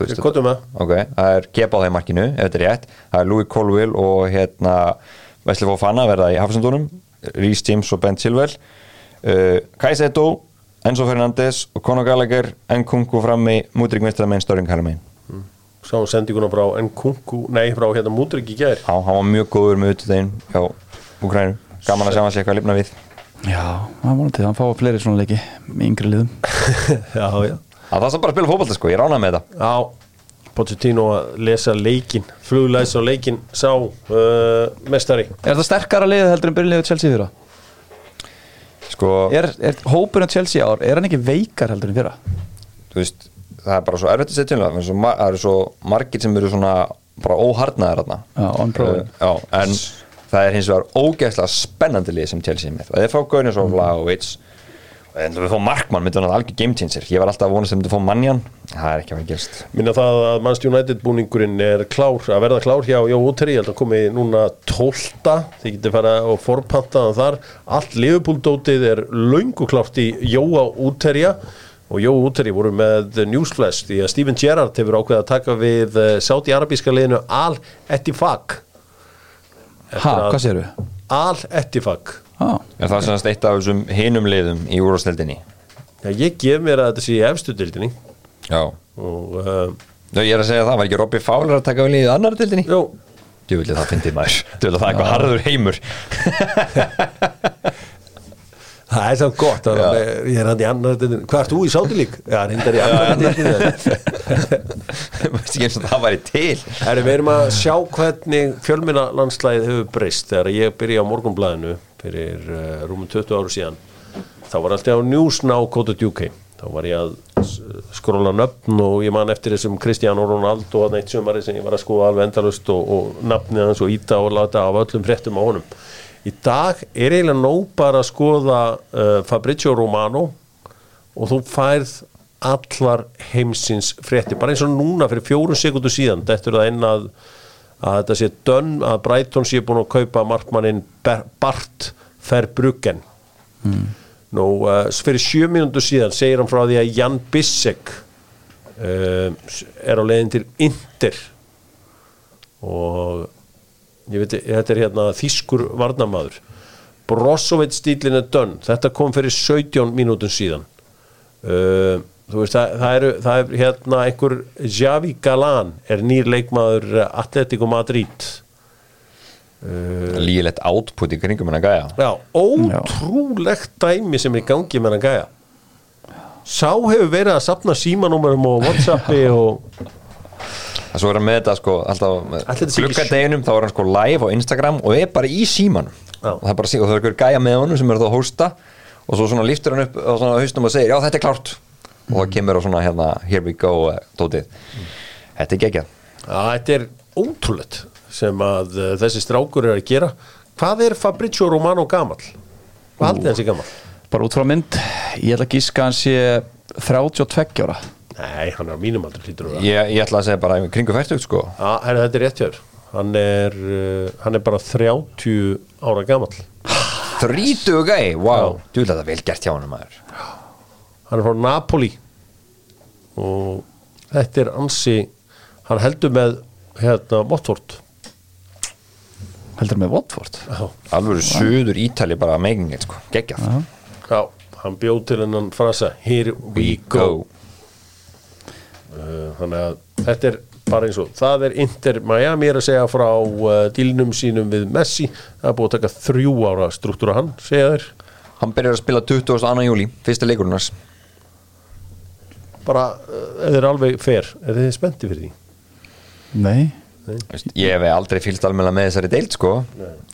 veist kvotum það. Er Kepa á þeim markinu, ef þetta er rétt. Það er Louis Colville og hérna Wesley Fofana verða í hafsendunum Rhys James og Ben Chilwell. Uh, Kaiseto, Enzo Fernandes og Conor Gallagher, Nkunku frammi Mútrik Mistra með Störing Harmein Sá sendinguna frá Nkunku nei, frá hérna Múdrik í gær. Já, hann var mjög góður með utudegin hjá Ukrænu, gaman að sjá hann sé eitthvað að lifna við. Já, það er vonandi, hann fáið fleiri svona leiki með yngri liðum. Já, já Það er það bara að spila fótbolta sko, ég ránaði með þetta Já, Pochettino að lesa leikin fluglæs á leikin sá uh, mestari Er það sterkara liðið heldur en byrjunliðið Chelsea fyrra? Sko, Er, er hópurinn Chelsea ár, er hann ekki veikar heldur en fyrra? þú veist, það er bara svo erfitt að setja um það það eru svo margir sem eru svona bara óharnaðir þarna Já, unproven. Uh, já, en það er hins vegar ógeðslega spennandi lið sem Chelsea er með og þeir fá Gaunis og Vlaovic en við fá Markmann, myndi hann algjör game changer. Ég var alltaf að vonast að myndi fá Manjan það er ekki að vera gerst Minna það að Manchester United búningurinn er klár að verða klár hjá Jó Úteri ég held að komi núna 12 þið getur fara og forpantaðan þar. Allt Liverpool-dótið er löngu klárt í Jóa Úterja og Jó Úteri voru með newsflash því að Steven Gerrard hefur ákveðið að taka við sáti-arabíska liðinu Al-Ettifaq Ha, hvað séru? Al-Ettifaq Ah, en það er semast eitt af þessum hinum liðum í úrvarsleldinni Já, ég gef mér að þetta sé í efstu dildinni já, og uh, ég er að segja það, var ekki Robby Fowler að taka við liðið annar dildinni? Jó, Djúvillig það fyndið maður. Djúvillig það er eitthvað harður heimur. Það er samt gott að ég er hann í annar Hvað ert þú í sátilík? Já, reyndar í annar dildinni Veist ekki eins og það væri til? Herri, við erum að sjá hvernig fjölminna landslæðið hefur breyst þegar ég byrja á morgunblæðinu fyrir uh, rúmum 20 áru síðan þá var alltaf á newsnow.uk þá var ég að s- skróla nöfn og ég man eftir þessum Cristiano Ronaldo að neitt sumari sem ég var að skoða alveg endalust og, og nafnið hans og íta og láta af öllum fréttum á honum. Í dag er eiginlega nóg bara að skoða uh, Fabrizio Romano og þú færð allar heimsins frétti bara eins og núna fyrir fjórum sekundu síðan þetta er það inn að, að þetta sé dönn að Brighton sé búin að kaupa markmannin Bart Verbruggen. Mm. Nú, uh, fyrir sjö mínútur síðan segir hann frá því að Jan Bissek uh, er á leiðin til Inter. Og ég veit, þetta er hérna þýskur varnamaður Brozovic stílinn er dönn. Þetta kom fyrir 17 mínútum síðan. Uh, þú veist það, það, er, það er hérna einhver Javi Galan er nýr leikmaður Atletico Madrid. Uh, Lígilegt output í kringum hennar gæja. Já, ótrúlegt dæmi sem er í gangi með hann gæja. Sá hefur verið að sapna símanúmerum og whatsappi og Það svo er hann með þetta sko alltaf gluggadeginum þá er hann sko live á Instagram og er bara í símanum. Já. og það er bara og það er einhver gæja með honum sem er það að hósta og svo svona liftur hann upp á svona haustum og segir já þetta er klárt og það kemur á svona hérna here we go uh, dótið Þetta er geggjað. Já, þetta er ótrúlegt sem að uh, þessi strákur er að gera. Hvað er Fabrizio Romano gamall? hvað haldið hans í gamall? bara út frá mynd ég ætla að gíska að hann sé 32 ára. Nei, hann er á mínum aldrei hlýtur að vera. ég, ég ætla að segja bara kringu færtugt sko. Já, herri, þetta er rétt hjá þér. Hann er, uh, hann er bara 30 ára gamall. Þrítugu gæi, wow, Já. þú vil þetta vel gert hjá hann maður hann er frá Napoli. Og þetta er ansi hann heldur með hérna Watford. Heldur með Watford? Já, Alveg suður Ítali bara making it sko, geggjað. Já hann bjóð til hennan frasa Here we go. uh, Þannig að þetta er bara eins og það er Inter Miami er að segja frá uh, dílnum sínum við Messi. Það er búið að taka þrjú ára struktúra hann segja þeir. Hann byrjar að spila 22. júli, fyrsta leikurunars bara, uh, ef þeir alveg fer er þið spendi fyrir því? nei. Veist, Ég hef aldrei fylgst almenna með þessari deild sko.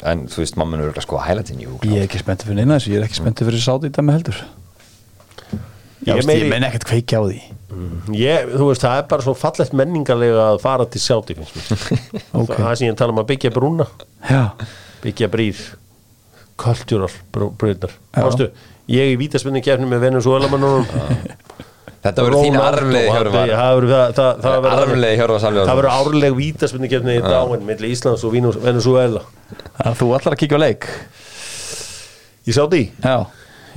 En þú veist, mamma er örgulega sko hælatin Jú, ég er ekki spenntið fyrir neina þessu ég er ekki spenntið fyrir sátt í dæmi heldur Ég ég, meiri- ég menn ekkert kveikja á því. Ég, þú veist, það er bara svo fallegt menningarlega að fara til sjáti finnst mér. Ok. það er sem ég tala um að byggja brúna. Já, byggja brýr. Já. Mástu, ég í vítaspinni kefni með Venezuela mannunum Þetta verður þín arfleði Hjörvar. það verður það, það, það verður- árleg vítaspinni kefni í dáin milli Íslands og Venezuela að þú ætlar að kíkja á leik? Ég sá því já,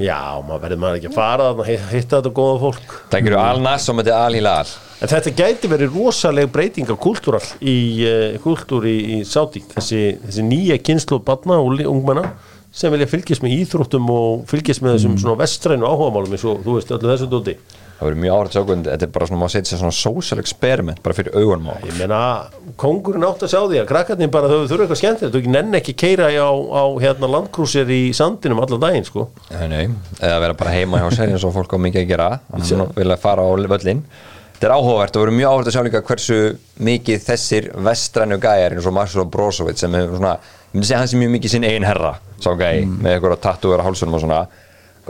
já, maður verður maður ekki að fara þarna hitta þetta góða fólk. Það gerur Al-Nass og þetta Al-Hilal en þetta gæti verið rosaleg breyting á kultúral í uh, kultúr í, í Sáti þessi, þessi nýja kynslu batna og ungmenna sem vilja fylgjast með íþróttum og fylgjast með þessum svona vestrænu áhugamálum eins og þú veist öllu þessu dóti Það verður mjög áhverð sjókund Þetta er bara svona, má setja sér svona social experiment bara fyrir augunum á okkur. Ég meina, kongurinn átt að sjá því að krakkarnir bara þau þurfa eitthvað skemmtilegt, þú ekki nenn ekki keira á, á hérna landkrúsir í sandinum allan daginn, sko. Nei, nei, eða vera bara heima hjá sér eins og fólk á mikið að gera. Þannig að vilja fara á völlin Þetta er áhugavert og verður mjög áhugavert að sjá líka hversu mikið þessir vestrænu gæjar eins og Marcelo Brozovic sem hefur svona, ég myndi segja hann sem mjög mikið sinn eigin herra sá gæi með eitthvað tattúver á hálsunum og svona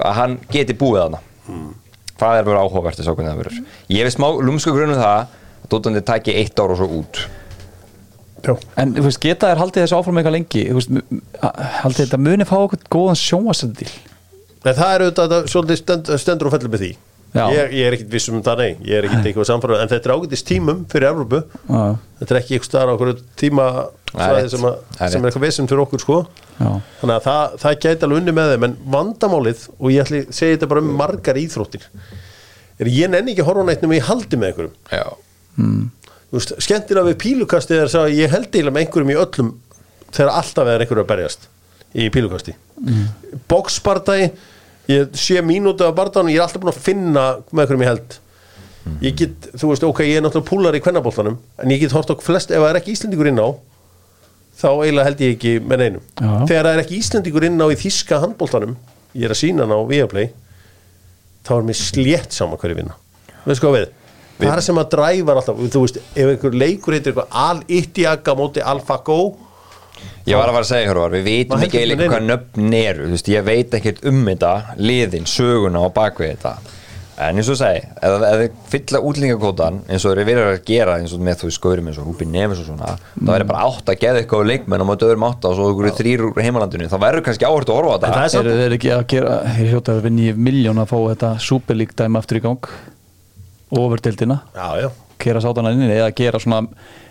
að hann geti búið þarna það er verið áhugavert að sjá hvernig það verður? Ég hef smá lúmsku grunum það að Dótandi taki eitt ár og svo út. En þú veist, geta þær haldið þessu áfram eitthvað lengi? Þú veist, haldið þetta muni fá okkur góðan sjónvastendil En það er auðvitað að svolítið stend, stendur og fellur með því. Já. Ég, ég er ekkit viss um það, nei, ég er ekkit eitthvað samfæður, en þetta er ágætist tímum fyrir Evrópu. já, Þetta er ekki eitthvað staðar á okkur tíma rétt. sem, að, sem er eitthvað vissum fyrir okkur, sko. já, Þannig að það, það gæti alveg unni með þeim, en vandamálið, og ég ætli að segja þetta bara um margar íþróttir, er ég nenni ekki að horfa á neitt nema ég haldi með einhverjum. Já þú veist, skemmtilega við pílukastið er að ég held eiginlega með einhverjum í öllum þegar alltaf er einhverju að berjast í pílukasti mm. Ég sé mínútu af bardaganum ég er alltaf búin að finna með einhverjum ég held. Ég get, þú veist, ok, ég er náttúrulega púlar í kvennabóltanum en ég get hort á flest, ef það er ekki Íslendingur inn á þá eiginlega held ég ekki með neinum. Já. þegar það er ekki Íslendingur inn á í þíska handbóltanum ég er að sína hann á Viaplay þá er mér slétt saman hverju vinna. Veist hvað við? Það er sem að dræfar alltaf, þú veist, ef einhver leikur heitir eitthvað al-ittiaga móti al-fagó Ég var að fara að segja Hjörvar, við vitum ekki með hvað nöfn eru þú veist, ég veit ekkert um þetta liðin, söguna og bakvið þetta. En eins og segi, ef ef þið fylla útlingakótan eins og þeir verið að gera eins og með þú skaurum eins og Rúbin Neves og svona þá er bara átt að geða eitthvað á leikmenn og döður mátta og svo ykkur þrýr úr heimalandinu. Þá verður kannski áhört að horfa á En það þetta er þeir ekki að gera þeir hljóta að vinni miljón að fá þetta superlík dæmi aftur í gang? Overdeildina já, já, kera sátana inn eða gera svona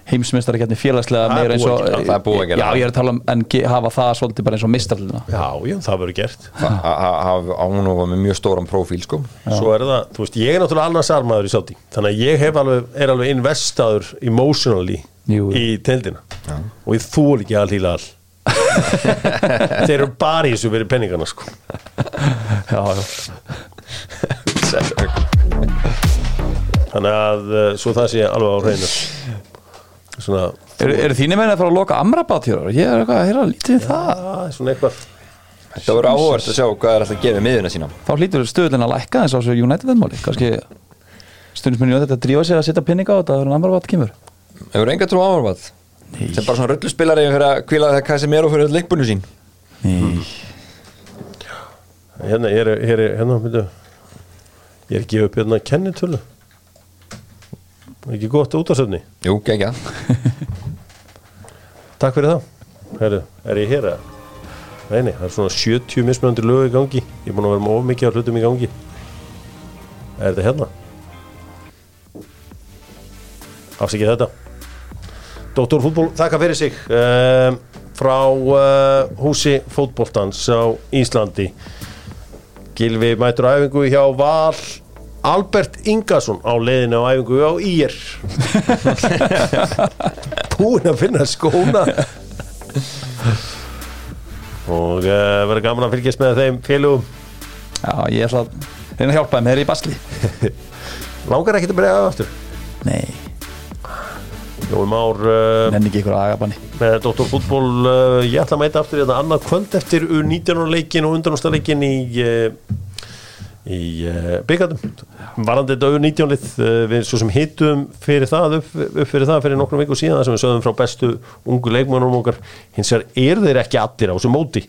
heimsmeistari getni félagslega Það meira eins og að. Það er búið að gera. Já, ég er að tala um en hafa það svolítið bara eins og mistarlina Já, já, það verður gert. Á hún var með mjög stóran prófíl sko. Svo er það, þú veist, ég er náttúrulega annars armaður í sátti Þannig að ég hef alveg, er alveg investaður emotionally Jú. í teildina Og ég þól ekki að hlýla all. Þeir eru bara í þessu verið penningana sko. Já, já Þannig að uh, svo það sé alveg á hreinu. Svona Eru er þínir menn að fara að loka Amrabat hér? Ég er eitthvað að heyra lítið um það. Það er svona eitthvað. Það voru áhugavert að sjá hvað er alltaf að gefa miðuna sína. Þá hlýtur stöðlinn að lækka eins og þessu United veðmáli Kannski stundismenn United að drífa sig að setja pinninga á þetta þegar Amrabat kemur. Hefur enga trú á áhugavert sem bara svona rölluspilari fyrir að kvíla þegar Casemiro fyrir öll leikbunni sín. Nei. Hérna, ég er, ég er, hérna, myndu Ég er að gefa upp hérna kennitölu Ekki gott útasöfni Jú, gegja Takk fyrir það Herru, er ég hér að Nei, nei, það er svona 70 mismunandi lög í gangi. Ég er búin að vera með of mikið af hlutum í gangi. Er þetta hérna? Afsækið þetta. Dóttor fútból, þakka fyrir sig um, Frá uh, húsi fótboltans á Íslandi. Gilvi mætur æfingu hjá Val Albert Ingarsson á leiðinu á æfingu á IR Búin að finna skóna. Og uh, verður gaman að fylgjast með þeim félugum Já, ég ætla að reyna að hjálpa þeim. Þeir eru í basli. Langar ekki að bregja aftur? Nei, Jói Már uh, nenni ekki ykkur agabanni. með Dr. Fútból uh, ég ætla að mæta aftur í þetta annað kvöld eftir U19 leikin og undanústaleikin í uh, í uh, byggandum varandi þetta U19 lið uh, við svo sem hittum fyrir það upp, upp fyrir það fyrir nokkrum viku síðan sem við sögðum frá bestu ungu leikmönum okkar. Hins vegar er þeir ekki allir á þessu móti.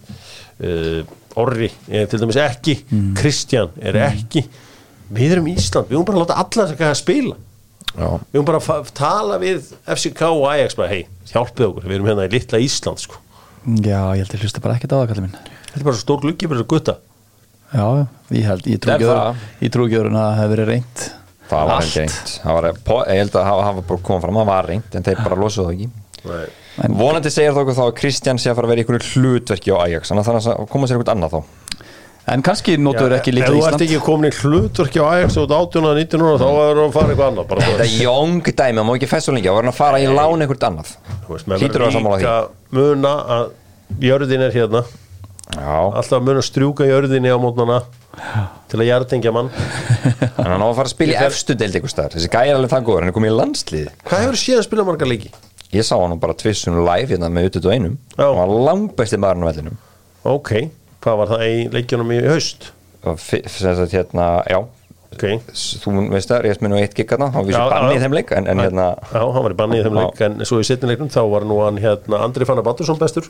Uh, Orri er til dæmis ekki Kristján er ekki. Við erum Ísland, við erum bara að láta alla þess að spila. Já, við höfum bara að tala við FCK og Ajax bara, hei, hjálpið okkur við erum hérna í litla Ísland sko. Já, ég held að hlusta bara ekkert á það, kallið minn. Þetta er bara svo stór gluggi fyrir þessu gutta Já, ég held, ég trú Það? ekki það. öðrun að það hefur verið það var reynd Það var, po- ég held að hafa, hafa bara komið fram að það var reynd en þeir bara losuðu það ekki. Nei. En- Vonandi segir það okkur þá að Kristján sé að fara að vera í einhverju hlutverki á Ajax þannig að það að koma sér eitthvað annað þá. En kannski notur ekki ef litla þú ert Ísland ekki komin í hlutverki á Ajax út 18 og 19 núna þá er það að fara eitthvað annað Þetta er jóng dæmi, það má ekki fæst svo lengi það var að fara í lán eitthvað annað. Þú veist, Hlýtur verður líka muna að jörðin er hérna Já, alltaf að muna að strjúka jörðinni á mótnana til að jartengja mann. En hann á að fara að spila í efstu deild eitthvað staðar. Þessi gæði er alveg það góður, hann er komið í landslið hvað hefur síðan spilað marga leiki? Ég sá hann bara tvissun live hérna með utut og einum Já. og hann var langbæsti maðurinn á vellinum. Ok, hvað var það í leikjunum í haust? sagt hérna, já. Ok, s- þú veist það, ég nú eitt gig hérna hann var Já, vissi banni já. í þeim leik en, en hérna, já, hann var í banni í þeim leik en svo í setnileiknum þá var nú hann hérna Andri bestur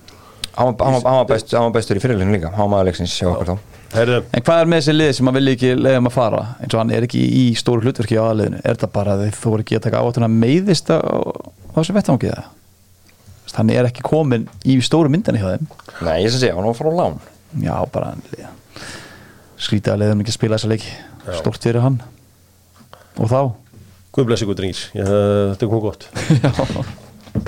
hann var, best, bestur í fyrirleginu líka. Hann var maður leiksins hjá okkur þá. En hvað er með þessi lið sem að vilja ekki leiðum að fara? Eins og hann er ekki í stóru hlutverki á aðliðinu. Er þetta bara að þeir þú voru ekki að taka áttuna meiðist á, þessu vettangi það hann er ekki komin í stóru myndinni hjá þeim. Nei, ég sem segja, hann var að fara á lán. Já, bara skrítið að leiðum ekki að spila þessa leiki. Stórt fyrir hann. Og þá? Guð blessi ykkur drengir, Ég, þetta er komið gott. Já